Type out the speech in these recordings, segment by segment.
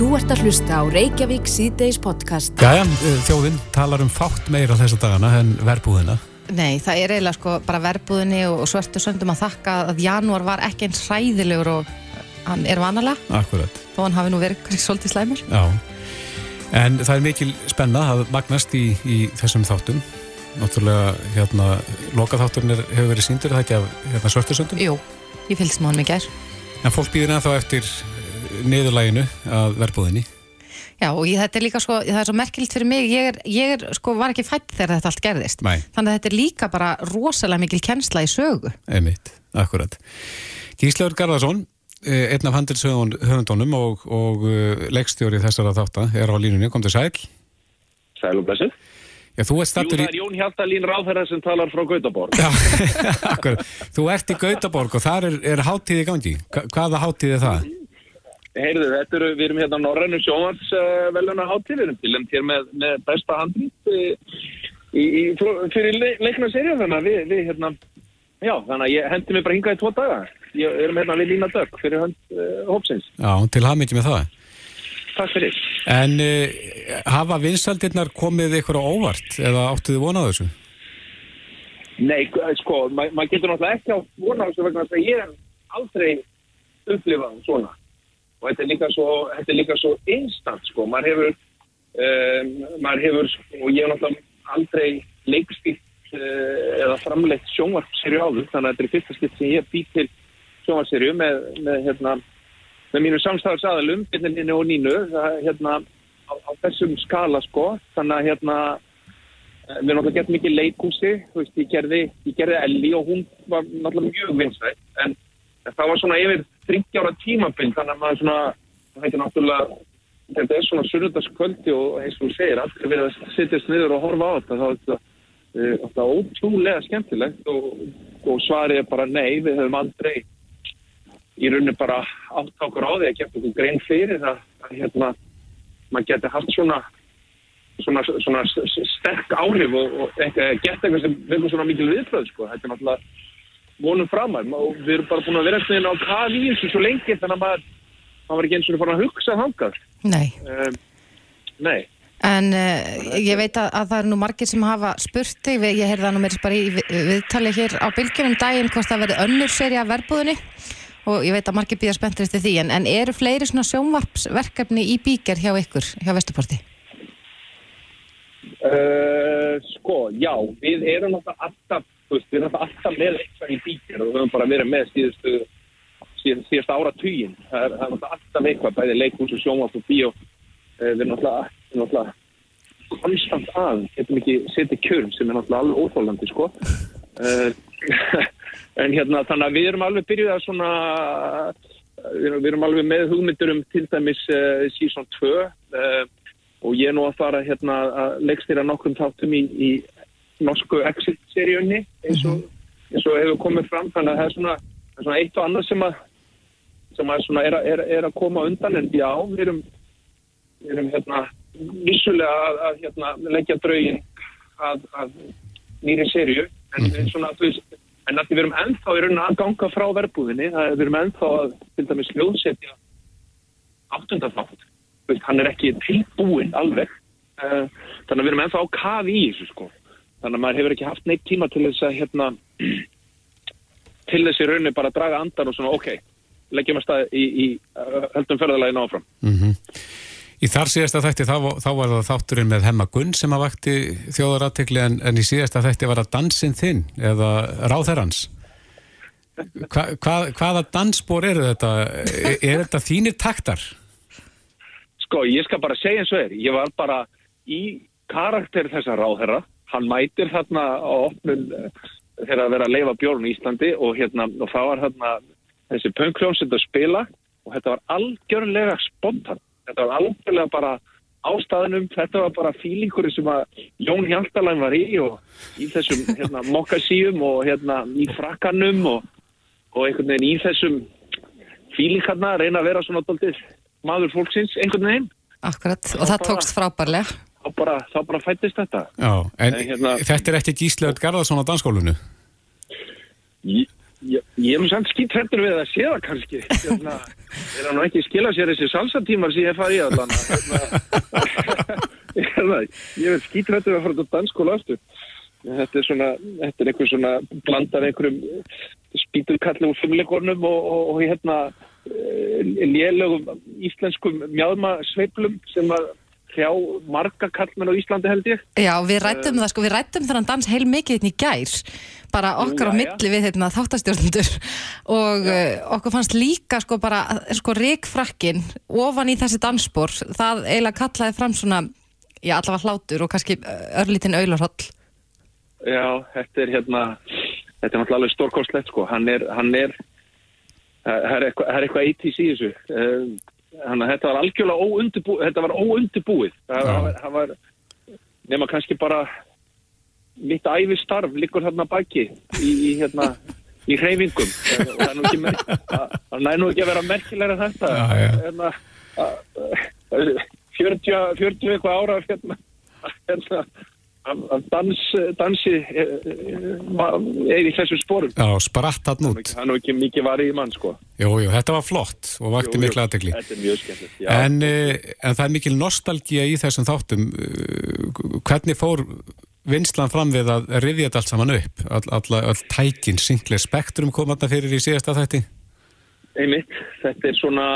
Þú ert að hlusta á Reykjavík síðdeis podcast. Jæja, þjóðinn talar um fátt meira þessa dagana en verbúðina. Nei, það er eiginlega sko bara verbúðinni og svörtu söndum að þakka að janúar var ekki eins hræðilegur og hann er vanalega. Akkurat. Þó hann hafi nú verið svolítið slæmur. Já, en það er mikil spenna að magnast í, í þessum þáttum. Náttúrulega, hérna, lokaþátturinn er, hefur verið síndur, það ekki af hérna, svörtu söndum? Jú, ég fylgst með honum í gær. En fólk býðir ennþá eftir niðurlæginu að verbúðinni. Já, og ég, þetta er líka sko, það er svo merkilegt fyrir mig, ég, er, ég er, sko, var ekki fætt þegar þetta allt gerðist. Nei. Þannig að þetta er líka bara rosalega mikil kennsla í sögu. Einmitt, akkurat. Gíslaur Garðarsson, eh, einn af handilsöfundunum og, og eh, leikstjóri þessara þáttar, er á línunni, kom til sæl. Sæl og blessu. Já, þú ert Jú, það er Jón Hjaltalín ráðherra sem talar frá Gautaborg. Já, akkurat. Þú ert í Gautaborg og þar er, er hátíð í gangi. Hva- Hvaða hátíð er það? Heyrðu, þetta eru, við erum hérna á Norrænu sjónvars uh, hátíð, við erum til hér með, með besta handrýtt uh, í, í, frá- fyrir le, leikna serið, þannig að við, við hérna, já, þannig að ég hendi mig bara hingað í tvo daga. Ég erum hérna við Lína Dögg fyrir hönd uh, hópsins. Já, til hafmyggi með það. Takk fyrir. En uh, hafa vinsaldirnar komið ykkur á óvart eða áttu þið vonað þessu? Nei, sko, ma- maður getur náttúrulega ekki á vona á þessu vegna að ég hef aldrei upplifað svona. Og þetta er líka svo, þetta er líka svo instant, sko. Maður hefur, um, maður hefur, og ég hef náttúrulega aldrei leikstýrt uh, eða framleitt sjónvarpserju áður, þannig að þetta er fyrsta skipt sem ég bý til sjónvarpserju með, með, hérna, með mínu samstæðarsadalum, Byrninni og Nínu, það, hérna, á, á þessum skala, sko. Þannig að, hérna, Eh, Við erum náttúrulega gert mikið leikhúsi, þú veist, ég gerði, ég gerði Elli og hún var náttúrulega mjög vinsætt, en það var svona yfir 30 ára tímabind, þannig að maður svona, það heitir náttúrulega, þetta er svona sunnudagskvöldi og eins og segir, allir verið að sittast niður og horfa á þetta, þá er þetta uh, þetta ótrúlega skemmtilegt og, og svarið er bara nei, við höfum aldrei í rauninni bara átt okkur á því að geta okkur grein fyrir að, að hérna, maður geti haft svona svona, svona sterk áhrif og, og eitthvað, gett eitthvað sem vekur svona mikil viðbröð sko. þetta er náttúrulega vonum framar. Og við erum bara búin að vera eftir á kafi í þessu svo lengi þannig að maður, maður var ekki eins og farin að hugsa þangað. Nei. um, Nei, En uh, ég veit að, að það eru nú margir sem hafa spurt þig, ég heyrði það nú mér bara í vi- viðtali hér á bylgjunum daginn hvort það verði önnur seri af verbúðinni og ég veit að margir býða spenntur eftir því. En, en eru fleiri svona sjónvarpsverkefni í bíker hjá ykkur, hjá Vesturporti? uh, sko, já við erum alltaf veist, við erum alltaf með eitthvað í bíkir og við höfum bara verið með síðustu síðast ára tugin það er, það er alltaf eitthvað, bæði leikhús og sjónvart og bíó. Uh, við erum náttúrulega konstant að, getum ekki setið kjörn sem er náttúrulega alveg óþólandi sko. Uh, en hérna þannig að við erum alveg byrjuð að svona við erum, alveg með hugmyndur um til dæmis uh, season 2 uh, og ég er nú að fara hérna að leikstýra nokkrum þáttum í, í norsku Exit-seríunni eins og, eins og hefur komið fram. Þannig að það er svona, það er svona eitt og annað sem að sem að svona er, að- er, er að koma undan en já, við erum við erum hérna vissulega að, að hérna leggja draugin að, að nýri serju en mm svona þú veist en að við erum ennþá í rauninni að ganga frá verbúðinni er, við erum ennþá að til dæmis hljóðsetja veist, hann er ekki tilbúinn alveg. Uh, þannig að við erum ennþá á kafi í þessu sko þannig að maður hefur ekki haft neitt tíma til þess að hérna til þessi rauninni bara draga andan og svona ok, leggjum að stað í, í höldum ferðalaginu áfram Í þar síðasta þætti þá, þá var það þátturinn með Hemma Gunn sem að vakti þjóðaratikli en, en í síðasta þætti var það dansinn þinn eða ráðherrans. Hva, hvað, hvaða dansbor eru þetta? Er, er þetta þínir taktar? Sko, ég skal bara segja eins og er. Ég var bara í karakter þessa ráðherra. Hann mætir þarna á opnum eh, þegar að vera að leifa bjórn í Íslandi og, hérna, og það var þarna þessi pönkljónsett að spila og þetta var algjörlega spontan. Þetta var algjörlega bara ástæðanum, þetta var bara fílingur sem að Jón Hjaltalæn var í og í þessum hérna, mokkasíum og hérna í frakkanum og, og einhvern veginn í þessum fílingarna reyna að vera svona doldið maður fólksins einhvern veginn Akkurat, og það tókst frábærlega. Bara, þá bara fættist þetta Já, en En hérna- þetta er eftir Gíslaut Garðarsson á dansskólinu? J- Ég, ég er nú samt skítrættur við að sé það kannski. Hérna, er hann ekki skila sér þessi salsatímar sem ég fari í allan. Hérna, hérna, ég er skítrættur að fara til danskóla aftur. Þetta er svona, þetta er einhver svona blandar einhverjum spíturkalli úr fimmleikornum og, og, og hérna lélögum íslenskum mjáðmasveiplum sem að hrjá marga kallmenn á Íslandi held ég. Já, við rættum það sko, við rættum þannig dans heil mikið hérna í gær, bara okkar Jú, á já, milli við hérna þáttastjórnundur og uh, okkur fannst líka sko bara, sko ríkfrakkin ofan í þessi dansspor, það eiginlega kallaði fram svona, já allavega hlátur og kannski örlítinn aularholl. Já, þetta er hérna, þetta er náttúrulega stórkostlegt sko, hann er, hann er, það er eitthvað, það eitthvað 80s í þessu. Þannig að þetta var algjörlega óundibúið, þetta var óundibúið. Það, það, var, nema kannski bara mitt æfistarf líkur þarna baki í, í hérna, í hreyfingum. Það er nú ekki, að vera merkilega þetta. Já, já. Hérna, að- að- 40, 40 eitthvað ára hérna, hérna, að dans, dansi er, er í þessum sporum. Já, spratt hann út. Er nú ekki mikið varið í mann, sko. Jú, jú, þetta var flott og vakti Jú, mikla er já. En, uh, en það er mikil nostalgía í þessum þáttum. Hvernig fór vinslan fram við að rifja þetta allt saman upp? All, all, all tækin, singli spektrum kom þarna fyrir í síðasta þætti? Einmitt, þetta er svona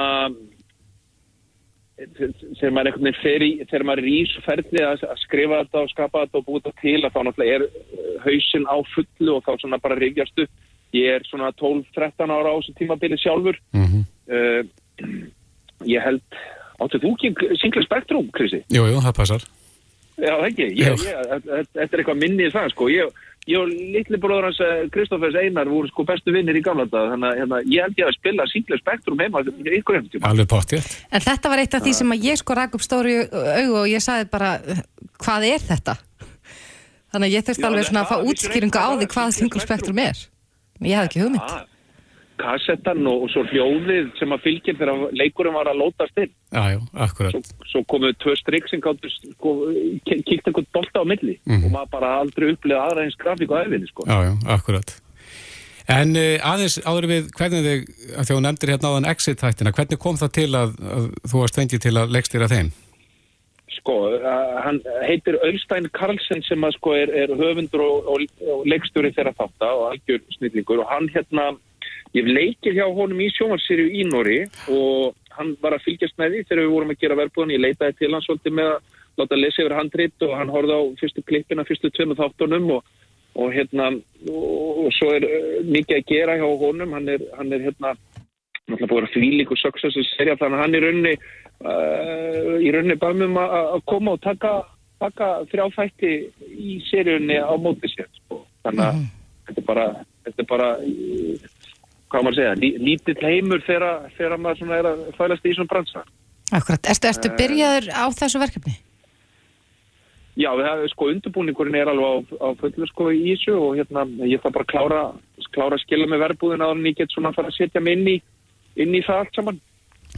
þegar maður einhvern veginn fer í þegar maður er í þessu ferli að, að skrifa þetta og skapa þetta og búið þetta til að þá náttúrulega er uh, hausinn á fullu og þá svona bara rifjast upp ég er svona 12-13 ára á þessu tímabili sjálfur Mm -hmm. uh, ég held áttu þú ekki Singla Spektrum, Krissi? Jú, jú, það passar. Já, ekki, ég, Jú. ég, þetta er eitthvað minni í það, sko ég, ég og litli bróður hans eh, Kristófers Einar voru sko bestu vinnir í gamla dag þannig að hérna, ég held ég að spila Singla Spektrum heima í ykkur hefnum tíma Alveg pottjétt. En þetta var eitt af því sem að ég sko rak upp stóru augu og ég saði bara, hvað er þetta? Þannig að ég þurfti alveg svona að fá útskýringu á því hvað single spectrum er. Ég hafði ekki hugmynd. Kassettan og, og svo hljóðið sem að fylgir þegar leikurinn var að lótast inn Já, já, akkurat. svo, svo komuðu tvö strikk sem gáttu sko, kíkt einhvern bolta á milli Mhm. og maður bara aldrei upplega aðra eins grafík á efinni sko. Já, já, akkurat. En uh, aðeins áður við hvernig að því þú nefndir hérna áðan exit-þættina, hvernig kom það til að, að þú varst fengið til að leggstýra þeim? sko, uh, hann heitir Ölstein Karlsson sem að sko er, er höfundur og, og, og leikstjóri þeirra þátta og algjör snillingur og hann hérna ég leikir hjá honum í sjónvarsýrju í Nóri og hann var að fylgjast með því þegar við vorum að gera verbúðan, ég leitaði til hann svolítið með að láta lesa yfir handrit og hann horfði á fyrstu klippina, fyrstu tveimur þáttunum og, og hérna og, og svo er uh, mikið að gera hjá honum. Hann er, hann er hérna náttúrulega búið að þvílík og success að serja þannig að hann í rauninni uh, í rauninni bæmum að að koma og taka, taka þrjá þætti í seríunni á móti sér sko. þannig að þetta er bara þetta er bara hvað maður að segja, lí, lítill heimur þegar, maður svona er að fælast í svona bransa Akkurat. Ertu, ertu byrjaður á þessu verkefni? Já, við sko undirbúningurinn er alveg á, á fullu sko í þessu og hérna ég þarf bara að klára, klára að skila með verbúðin að ég get svona að fara að setja mig inn í, inn í það allt saman.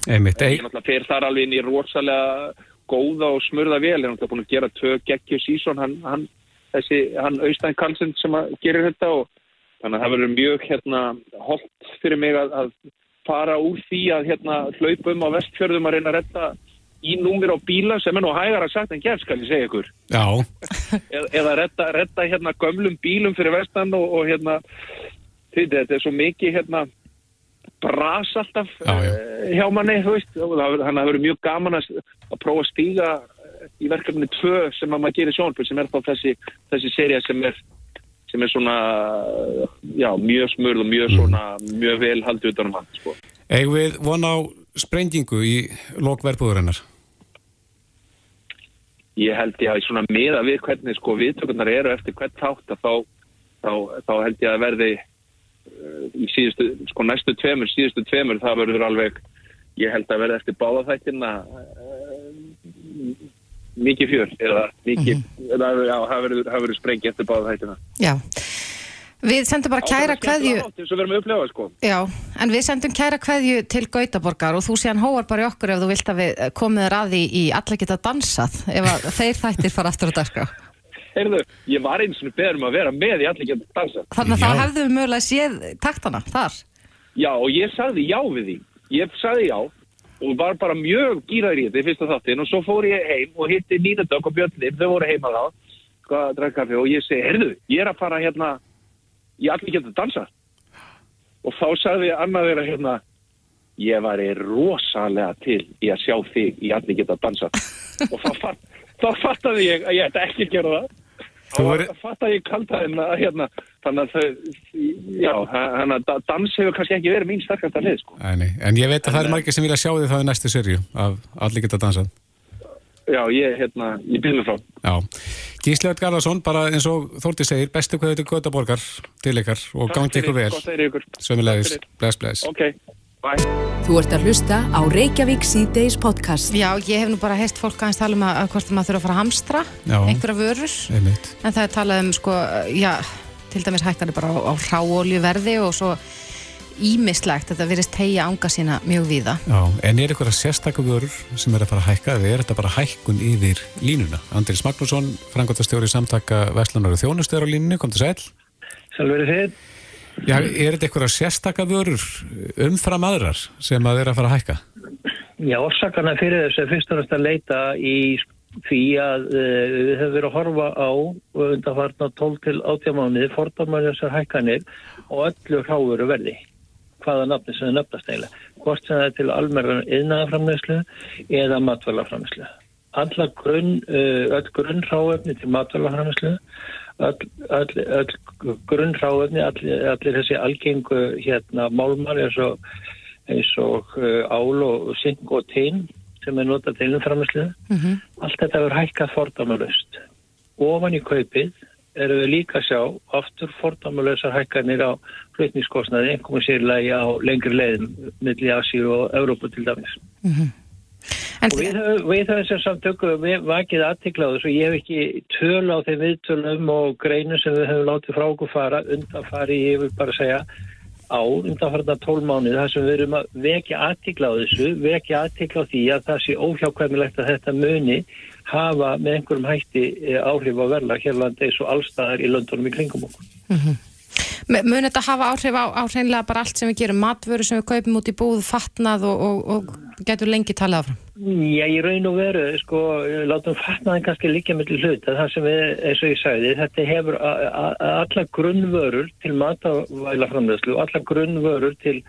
Einmitt, Ég ei, náttúrulega fer þar alveg inn í rosalega góða og smurða vel. Ég er náttúrulega búin að gera tvö geggjur sísón, hann, hann, þessi, hann Austein Karlsson sem að gerir þetta og þannig að það verður mjög hérna holdt fyrir mig að, að fara úr því að hérna hlaupa um á vestfjörðum að reyna að redda í númir á bíla sem er nú hægara sagt en gerð skal ég segja ykkur. Já, eða, eða redda, redda hérna gömlum bílum fyrir vestan og, og hérna þið, þetta er svo mikið hérna bras alltaf Já, já. eh, hjá manni, þú veist. Þannig að það verður mjög gaman að, að prófa að stíga í verkefni tvö sem að maður gerir sjónfjöld sem er þá þessi, þessi seria sem er sem er svona já, mjög smurð og mjög svona mjög vel haldið utan um hann sko. eigum við von á sprengingu í lokverbúðurinnar? ég held ég að svona miða við hvernig sko viðtökurnar eru eftir hvern þátt að þá, þá, þá held ég að verði uh, í síðustu, sko næstu tveimur, síðustu tveimur það verður alveg, ég held að verði eftir báða þættina uh, mikið fjör eða mikið, eða já, það verður, það verður sprengi eftir báða þættina Já. Við sendum bara kæra kveðju, þess að verðum að upplefa sko já, en við sendum kæra kveðju til Gautaborgar og þú síðan hóar bara í okkur ef þú vilt að við komið því í alla geta dansað ef að þeir þættir fara aftur á dagskrá. heyrðu, ég var eins og beðum að vera með í allir getur dansa. Þannig að Já. þá hefðu við mögulega séð taktana þar. Já, og ég sagði já við því. Ég sagði já og var bara mjög gýraður í þetta í fyrsta þáttin og svo fór ég heim og hitti Nína Dögg og Björn Lind, þau voru heima þá, að kaffi og ég segi, heyrðu, ég er að fara hérna í allir getur dansa. Og þá sagði Anna þeirra hérna, ég væri rosalega til í að sjá þig í allir geta dansa. og þá, fatt, þá fattaði ég að ég ætti ekki að gera það. Þú Þá verið- fattaði ég kaltaðin að hérna, þannig að þau, já, hann að da- dans hefur kannski ekki verið mín sterkast að lið, sko. Æ, nei. En ég veit að það er margir sem vilja sjá því það í næstu serju af Allir geta dansað. Já, ég, hérna, ég byrði frá. Já. Gísleifert Garðarsson, bara eins og Þórti segir, bestu hvað þetta Götaborgar til ykkar og gangi ykkur vel. Að er ykkur. Sömulegis, Takk fyrir. bless, bless. Ok, bye. Þú ert að hlusta á Reykjavík síðdeis podcast. Já, ég hef nú bara heist fólk aðeins tala um að, að hvort maður þurfa að fara að hamstra Já. einhverja vörur. Einmitt. En það er talað um, sko, já, til dæmis hækkar bara á, á hráoljuverði og svo ímislegt. Þetta virðist tegja ánga sína mjög víða. Já, en er eitthvað sérstakku vörur sem er að fara að hækka eða er þetta bara hækkun yfir línuna? Andris Magnússon, frangotastjóri samtaka Vestlunar og þjónustöður á línunni, kom til sæl. Sjálfur þið? Já, er þetta eitthvað sérstakka vörur umfram aðrar sem að að fara að hækka? Já, orsakana fyrir þessu er fyrst og næst að leita í því að uh, við höfum verið að horfa á undanfarnar 12 til 18 mánuði fordamar þessar hækkanir og öllu hráuru verði hvaða nafni sem það nöfnast eiginlega hvort sem það er til almerðan yðnaðaframleyslu eða matvælaframleyslu alla grunn, uh, öll grunn hráefni til matvælaframleyslu öll, öll, öll grunn hráefni allir, allir þessi algengu hérna málmar eins og eins og uh, ál og sink og tein sem er notað til umframislu. Mm Allt þetta verður hækkað fordæmalust. Ofan í kaupið erum við líka að sjá aftur fordæmalösar hækkanir á flutningskostnaði, einhverjum sérlega á lengri leiðum milli Asíu og Európu til dæmis. En Og við við sem samtöku við vakið aðtikla á þessu. Ég hef ekki töl á þeim viðtölum og greinu sem við höfum látið frá okkur fara undan fari, ég vil bara segja á undanfarnar 12 mánuð þar sem við erum að vekja aðtikla á þessu, vekja aðtikla á því að það sé óhjákvæmilegt að þetta muni hafa með einhverjum hætti eh, áhrif á verla hérlandi eins og allstaðar í löndunum í kringum okkur. Mun þetta hafa áhrif á, á hreinlega bara allt sem við gerum, matvöru sem við kaupum út í búð, fatnað og, og, og getur lengi talað áfram? Já, ég raun og veru, sko, látum fatnaðin kannski líka mellir hlut að það sem við, eins og ég sagði, þetta hefur a- a- a- allar grunnvörur til matavæla framlegslu, allar grunnvörur til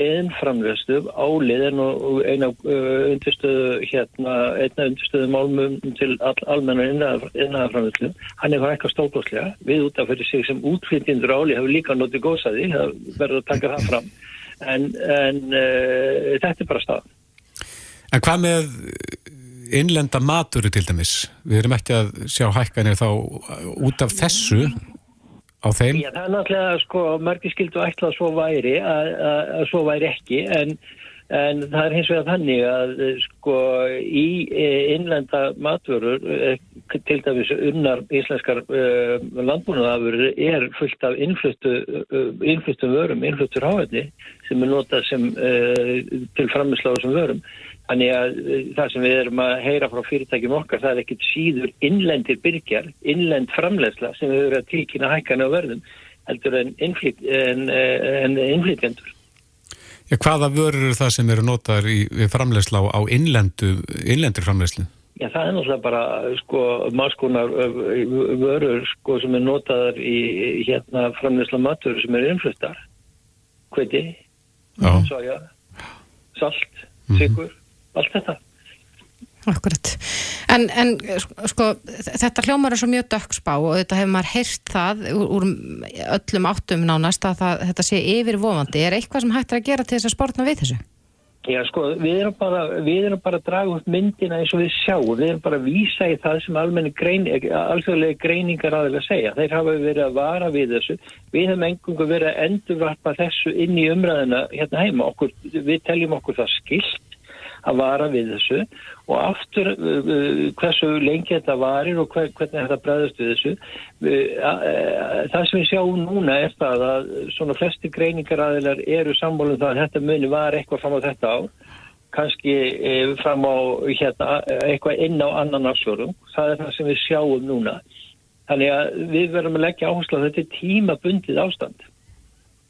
eðnframlegslu, álið er nú eina uh, undirstöðu, hérna, einna undirstöðu málmum til all, almenna innæðaframlegslu, hann hefur eitthvað stókostlega, við út af fyrir sig sem útflytjendur álið hefur líka notið góðsæði, það verður að taka það fram, en, en uh, þetta er bara stað. En hvað með innlenda maturu til dæmis? Við erum ekki að sjá hækkanir þá út af þessu á þeim? Já, það er náttúrulega, sko, margir skildu ætla að svo væri, að, svo væri ekki, en, en það er hins vegar þannig að, sko, í eh, innlenda matvörur, eh, til dæmis unnar íslenskar uh, landbúnaðafurur er fullt af innfluttu, uh, innfluttum vörum, innfluttur háefni sem er notað sem uh, til framisláðu sem vörum. Þannig að uh, það sem við erum að heyra frá fyrirtækjum okkar, það er ekkit síður innlendir byrgjar, innlend framlegsla sem við erum að tilkynna hækkan á verðum heldur en, innflyt, en, eh, en innflytjendur. Já, hvaða vörur eru það sem eru notaðar í við framleiðsla á, innlendu, innlendur framleiðslu? Já, það er náttúrulega bara sko maskonar vörur sko sem er notaðar í hérna framlegsla matur sem eru innfluttar. Hviti, Já, soja, salt, Mhm. sigur, allt þetta. Akkurat. En, en sko, þetta hljómar er svo mjög dökkspá og þetta hefur maður heyrt það úr, úr öllum áttum nánast að það, þetta sé yfirvofandi. Er eitthvað sem hægt er að gera til þess að sportna við þessu? Já, sko, við erum bara, við erum bara að draga upp myndina eins og við sjáum. Við erum bara að vísa í það sem grein, alþjóðlega greiningar aðeins að segja. Þeir hafa verið að vara við þessu. Við hefum engungu verið að endurvarpa þessu inn í umræðina hérna heima. Okkur, við teljum okkur það skilt að vara við þessu og aftur uh, uh, hversu lengi þetta varir og hver, hvernig þetta bregðast við þessu. Það sem við sjáum núna er það að svona flesti greiningar aðeinar eru sammálum það að þetta muni var eitthvað fram á þetta ár kannski eh, fram á hérna, eitthvað inn á annan ásvörum. Það er það sem við sjáum núna. Þannig að við verðum að leggja áherslu að þetta er tímabundið ástand.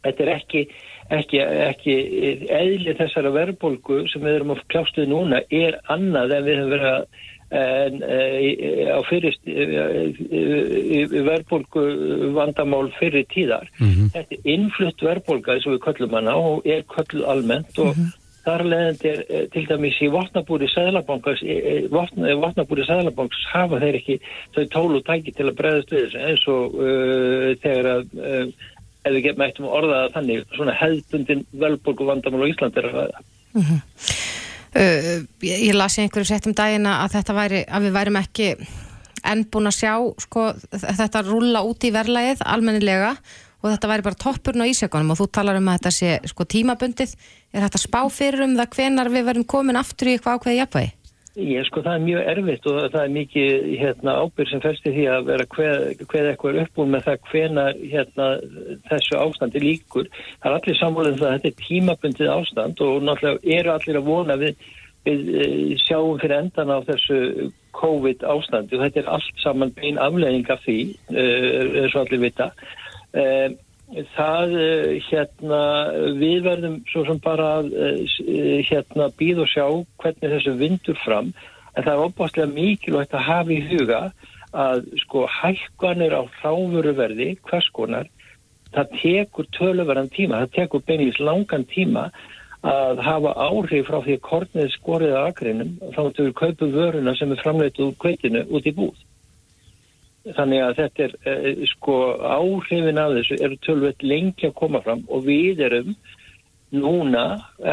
Þetta er ekki, ekki, ekki eðli þessara verðbólgu sem við erum að kljástuði núna er annað en við höfum verið að en e, á fyrist verðbólgu vandamál fyrir tíðar. Mm -hmm. Þetta er innflutt verðbólga eins og við köllum hana og er kölluð almennt og mm -hmm. þar leðandi er e, til dæmis í vatnabúri sæðlabankas e, vatnabúri sæðlabankas hafa þeir ekki þau tólu tæki til að bregðast við þessu eins og uh, þegar að uh, ef við getum eftir orðaða þannig svona hefðbundin verðbólgu vandamál á Íslandi er að ræða. Mm -hmm. Uh, ég, ég lasi einhverju sett um dagina að þetta væri, að við værim ekki enn búin að sjá sko, þetta rúla út í verlaið almennilega og þetta væri bara toppurn á ísjökunum og þú talar um að þetta sé sko, tímabundið, er þetta spá fyrir um það hvenar við verum komin aftur í eitthvað ákveði jafnvægi? Ég sko það er mjög erfitt og það er mikið hérna, ábyrg sem fælst í því að vera hveð, hveð eitthvað uppbúin með það hvena hérna, þessu ástandi líkur. Það er allir samfólðin það að þetta er tímabundið ástand og náttúrulega eru allir að vona við, við eh, sjáum fyrir endan á þessu COVID ástandi og þetta er allt saman bein aflegging af því, eins og allir vita. Uh, það eh, hérna við verðum svo sem bara eh, hérna býð og sjá hvernig þessu vindur fram. En það er opastlega mikilvægt að hafa í huga að sko hækkanir á þáfuruverði hvers konar það tekur töluverðan tíma það tekur beinleis langan tíma að hafa áhrif frá því að kornið skorið að akrinum þá þú eru kaupu vöruna sem er framleitið úr kveitinu út í búð Þannig að þetta er eh, sko áhrifin af þessu eru tölvöld lengi að koma fram og við erum núna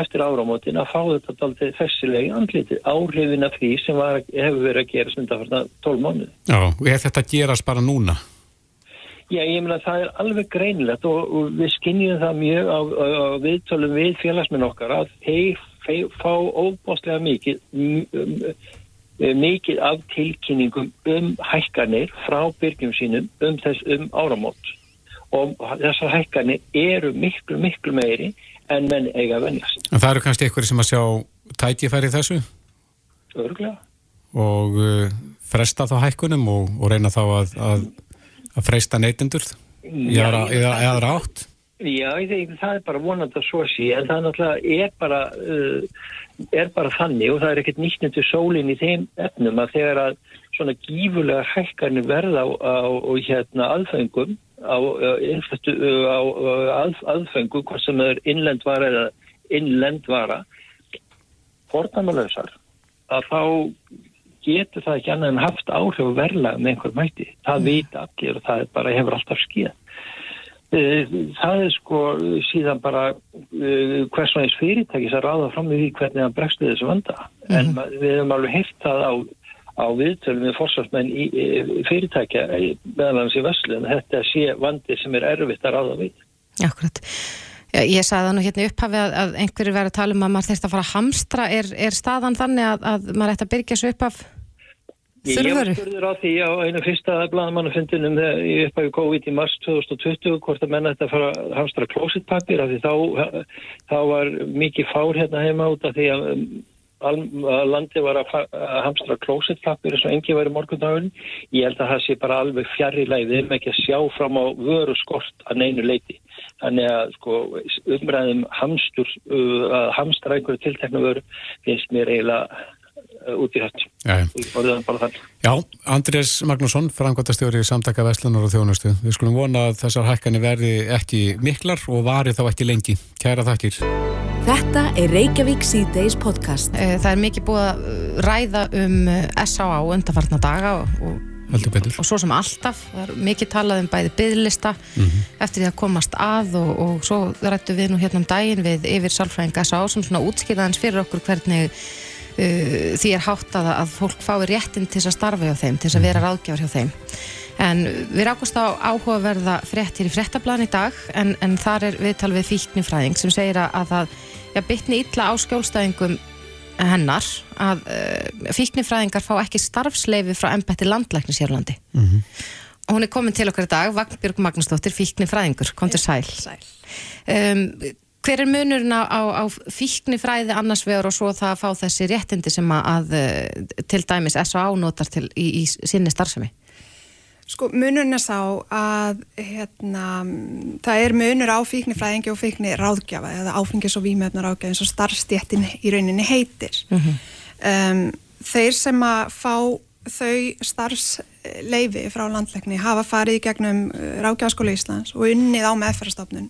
eftir áramótin að fá þetta aldrei þessilegi andliti áhrifin af því sem var, hefur verið að gera stundafarna 12 mánuð. Já, og er þetta að gerast bara núna? Já, ég meina það er alveg greinilegt og, og við skinnjum það mjög á, á, á viðtölum við félagsminn okkar að þeir fá óbáslega mikið mikið af tilkynningum um hækkanir frá byrgjum sínum um þess um áramót og þessar hækkanir eru miklu, miklu meiri en menn eiga að venjast. En það eru kannski einhverju sem að sjá tækifæri þessu? Örgulega. Og uh, fresta þá hækkunum og, og reyna þá að, að, að freista neytindur í aðra átt? Já, ég, það er bara vonand að svo sé en það náttúrulega er bara uh, er bara þannig og það er ekkert nýtt nefntu sólinn í þeim efnum að þegar að svona gífulega hækkarnir verða á, á, á hérna aðfengum á, á að, aðfengum hvort sem er innlendvara eða innlendvara fornamalösar að þá getur það ekki annað en haft áhrif verla með einhver mæti. Það mm. veit allir og það bara hefur alltaf skíðað. Eh, það er sko síðan bara uh, hvers veins fyrirtækis að ráða fram í því hvernig það bregstu þessu vanda mm -hmm. en mhm. við hefum alveg heilt það á, á viðtölum við fórsvarsmenn í, í fyrirtækja meðan þessi veslu en þetta sé vandi sem er erfitt að ráða við Akkurat Já, ég sagði það nú hérna upphafi að, að einhverju verið að tala um að maður þurft að fara að hamstra er, er staðan þannig að, að maður ætti að byrja þessu uppaf Ég var spurður á því á einu fyrsta bladamannafundinum í upphæfi COVID í mars 2020 hvort að menna þetta fara að hamstra klósitpapir af því þá, þá var mikið fár hérna heima út af því að, að landi var að, hamstra klósitpapir eins og engi væri morgundagurinn. Ég held að það sé bara alveg fjari leiði um ekki að sjá fram á vöru skort að neinu leiti. Þannig að sko, umræðum hamstur, uh, að hamstra einhverju tiltekna vöru finnst mér eiginlega út í hætt Já, Andrés Magnússon frangotastjóri samtaka Vestlunar og Þjónustu. Við skulum vona að þessar hækkanir verði ekki miklar og vari þá ekki lengi. Kæra þakkir. Þetta er Reykjavík C-Days podcast. Eh, Það er mikið búið að uh, ræða um S.A.A. undarfarna daga og og svo sem alltaf, það er mikið talað um bæði byggðlista mm -hmm. eftir því að komast að og, og svo rættu við nú hérna um daginn við yfir Salfræðinga S.A.A. sem svona útskýraðans fyrir okkur hvernig uh, því er hátt að, að fólk fái réttin til að starfa hjá þeim, til að vera mhm. ráðgjafar hjá þeim. En við rákust á áhugaverða frétt hér í fréttablaðin í dag en, en þar er viðtal við fíknifræðing sem segir að það ja, bytni illa á skjólstæðingum hennar að uh, fíknifræðingar fá ekki starfsleifi frá ennbætti landlæknis hér á landi. Mm -hmm. Og hún er komin til okkar í dag, Vagnbjörg Magnúsdóttir, fíknifræðingur, kom til sæl. sæl. Um, Hver er munurinn á, á fíknifræði annars vegar og svo það að fá þessi réttindi sem að, að eh, til dæmis S.A. notar til, í, í sinni starfsemi? Sko munurinn er sá að hérna, það er munur á fíknifræðingi og fíkni ráðgjafa eða áfengis og výmöfnar ráðgjafa eins og starfstjéttin í rauninni heitir. Mm -hmm. um, þeir sem að fá þau starfsleifi frá landleikni hafa farið í gegnum uh, ráðgjafaskóla Íslands og unnið á meðferðarstofnun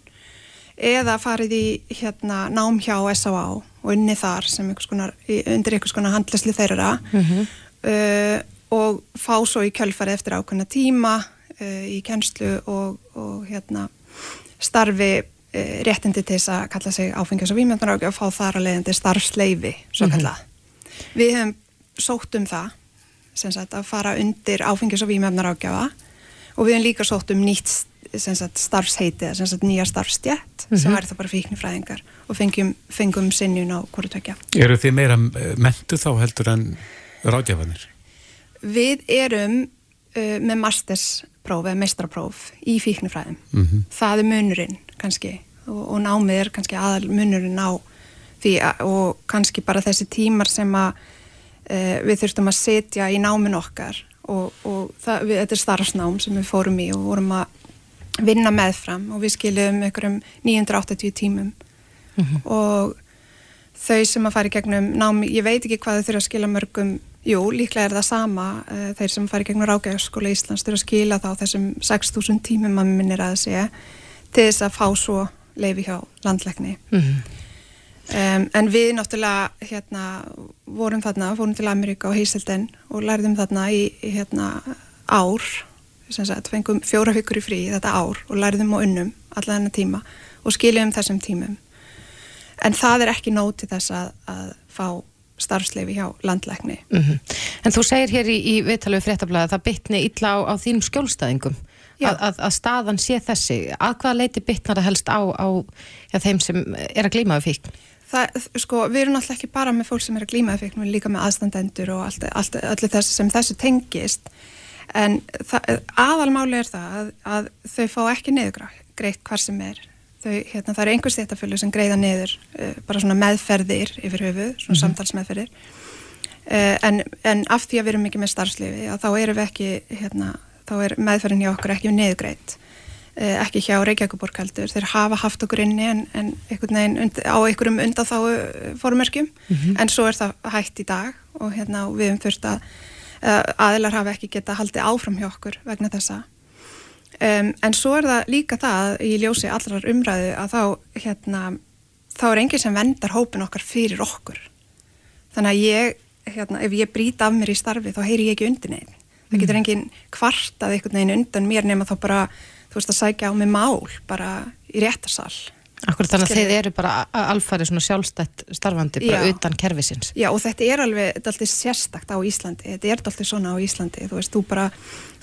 eða farið í hérna, nám hjá S.A.A. og unnið þar sem einhvers konar, undir einhvers konar handlisli þeirra mm -hmm. uh, og fá svo í kjölfari eftir ákveðna tíma uh, í kennslu og, og hérna, starfi uh, réttindi til þess að kalla sig áfengjast og výmjöndarákja og fá þar að leiðandi starfsleifi svo kallað. Mm -hmm. Við hefum sótt um það sagt, að fara undir áfengjast og výmjöndarákjafa og við hefum líka sótt um nýtt sagt, starfsheiti, sagt, nýja starfstjætt mm -hmm. sem væri það bara fíknifræðingar og fengjum, fengum sinnjun á hverju tökja. Eru þið meira mentu þá heldur en ráðjafanir? Við erum uh, með masterspróf eða meistrapróf í fíknifræðum. Mm -hmm. Það er munurinn kannski og, og námið er kannski aðal munurinn á því að, og kannski bara þessi tímar sem að uh, við þurftum að setja í námin okkar og, og það, við, þetta er starfsnám sem við fórum í og vorum að vinna meðfram og við skiljum einhverjum 980 tímum. Mm -hmm. og þau sem að fara í gegnum námi, ég veit ekki hvað þau þurfa að skilja mörgum. Jú, líklega er það sama. Uh, þeir sem fari gegnum Rákjæðarskóla Íslands þurfa að skila þá þessum 6.000 tímum að minnir að segja til þess að fá svo leifi hjá landleikni mm -hmm. um, en við náttúrulega hérna, vorum þarna, fórum til Ameríka og Heiselden og lærðum þarna í, í hérna, ár sagt, fengum fjóra hyggur í frí þetta ár og lærðum og unnum alla þennan tíma og skiljum þessum tímum en það er ekki nót til þess að, að fá starfsleifi hjá landlækni. Mm -hmm. En þú segir hér í, í viðtalegu fréttablaða að það bytni illa á, á þínum skjólstæðingum að, að, að staðan sé þessi. Að hvaða leiti bytnar það helst á, á já, þeim sem er að glíma við fíkn? Það, sko, við erum alltaf ekki bara með fólk sem er að glíma við fíkn, við erum líka með aðstandendur og allt, allt, allir þess sem þessu tengist en aðalmáli er það að, að þau fá ekki niðugreitt hvar sem er. Þau, hérna, það eru einhvers þéttafölu sem greiða niður uh, bara svona meðferðir yfir höfu, svona mm -hmm. samtalsmeðferðir. Uh, en, en af því að við erum ekki með starfslifi, þá erum við ekki hérna, þá er meðferðin hjá okkur ekki niðugreitt uh, ekki hjá Reykjavíkuborg heldur, þeir hafa haft okkur inni en, en einhvern veginn á einhverjum undan þá fórmerkjum mm -hmm. en svo er það hægt í dag og hérna við höfum þurft að aðilar hafa ekki geta haldið áfram hjá okkur vegna þessa Um, en svo er það líka það í ljósi allrar umræðu að þá, hérna, þá er enginn sem vendar hópin okkar fyrir okkur. Þannig að ég, hérna, ef ég brýta af mér í starfi þá heyri ég ekki undir neginn. Það getur mm. enginn kvartað einhvern veginn undan mér nema þá bara, þú veist, að sækja á mig mál bara í réttarsal. Akkur þannig að þeir eru bara alfari svona sjálfstætt starfandi bara Já. utan kervisins. Já og þetta er alveg, þetta er alltaf sérstakt á Íslandi, þetta er alltaf svona á Íslandi, þú veist, þú bara,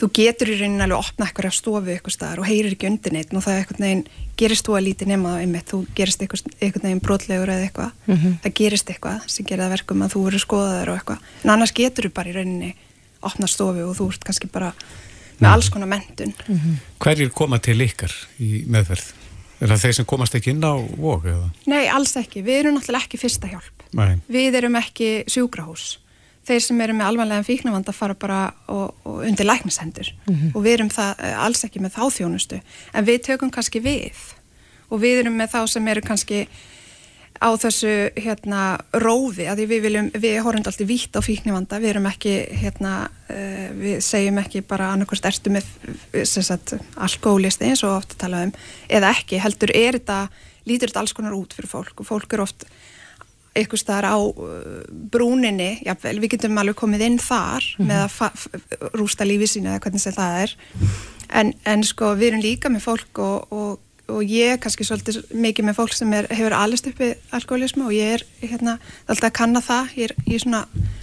þú getur í rauninni alveg að opna eitthvað stofu eitthvað staðar og heyrir ekki undir neitt og það er eitthvað neginn, gerist þú að lítið nema það einmitt, þú gerist eitthvað, eitthvað neginn brotlegur eða eitthvað, mm -hmm. það gerist eitthvað sem gerir það verkum að þú eru skoðaður og eitthvað, en annars getur þú bara í rauninni opna stofu og þú ert kannski bara með alls konar mentun. Mm -hmm. Hverjir koma til ykkar í meðferð? Er það þeir sem komast ekki inn á vok? Eða? Nei, alls ekki. Við erum náttúrulega ekki fyrsta hjálp. Nei. Við erum ekki sjúkrahús. Þeir sem eru með alvanlega fíknavanda fara bara og, og undir læknishendur mm -hmm. og við erum það, eh, alls ekki með þá þjónustu. En við tökum kannski við og við erum með þá sem eru kannski á þessu hérna rófi að við viljum, við horfum alltaf vítt á fíknivanda, við erum ekki hérna, uh, við segjum ekki bara annarkost ertu með sagt, alkoholisti eins og ofta talaðum eða ekki, heldur er þetta lítur þetta alls konar út fyrir fólk og fólk er oft eitthvað staðar á uh, brúninni, jáfnvel, við getum alveg komið inn þar mm -hmm. með að rústa lífið sína eða hvernig það er en, en sko við erum líka með fólk og, og og ég er kannski svolítið mikið með fólk sem er, hefur alist uppi alkoholismu og ég er hérna alltaf að kanna það, ég er í svona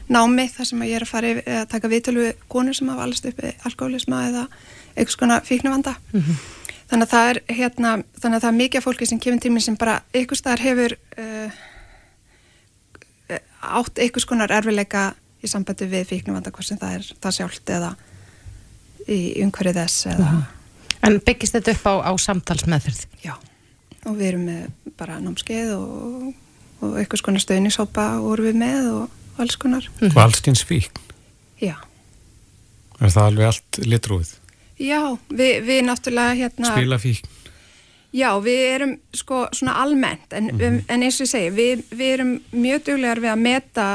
námi þar sem ég er að fara að taka viðtölu við konur sem hafa alist uppi alkoholismu eða eitthvað svona fíknavanda mm -hmm. þannig að er hérna, þannig að það er mikið af fólki sem kemur til mér sem bara eitthvað staðar hefur uh, átt eitthvað svona erfileika í sambandi við fíknavanda hvort sem það er það sjálft eða í umhverfið þess eða mm -hmm En byggist þetta upp á, á samtalsmeðferð? Já, og við erum með bara námskeið og, og eitthvað svona stöðnisópa vorum við með og alls konar. Mm. Og alls tíns fíkn? Já. Er það alveg allt litrúið? Já, við, við náttúrulega hérna... Spila fíkn. Já, við erum sko svona almennt en, mm -hmm. en eins og ég segi, við, við erum mjög duglegar við að meta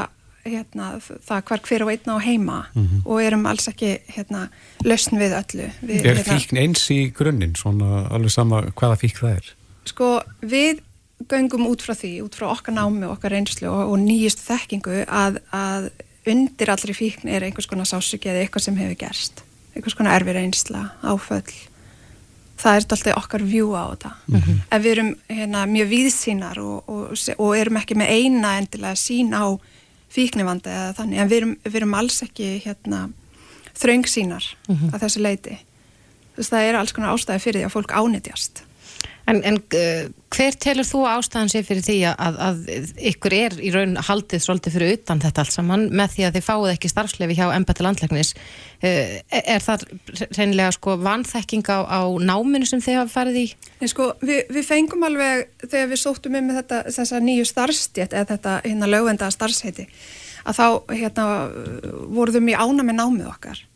hérna, það hver hver og einna á heima mm -hmm. og erum alls ekki hérna, lausn við öllu. Við, er hérna, fíkn eins í grunninn, svona alveg sama hvaða fíkn það er? Sko, við göngum út frá því, út frá okkar námi og okkar reynslu og, og nýjist þekkingu að, að undir allri fíkn er einhvers konar sásöki eða eitthvað sem hefur gerst einhvers konar erfi reynsla, áföll það er alltaf okkar vjú á þetta mm -hmm. ef við erum hérna, mjög víðsýnar og, og, og erum ekki með eina endilega sín á fíknivandi eða þannig, en við erum, við erum alls ekki hérna, þraungsýnar mm -hmm. að þessu leiti þess að það er alls konar ástæði fyrir því að fólk ánitjast En, en uh, hver telur þú ástæðan sér fyrir því að, að ykkur er í raun haldið svolítið fyrir utan þetta allt saman með því að þið fáið ekki starfslefi hjá embætti landlæknis uh, er það reynilega sko vanþekking á, á náminu sem þið hafa farið í? Nei sko við, við fengum alveg þegar við sóttum um með þetta þessa nýju starfstjétt eða þetta hérna lögvenda starfsheiti að þá hérna voruðum í ána með námið okkar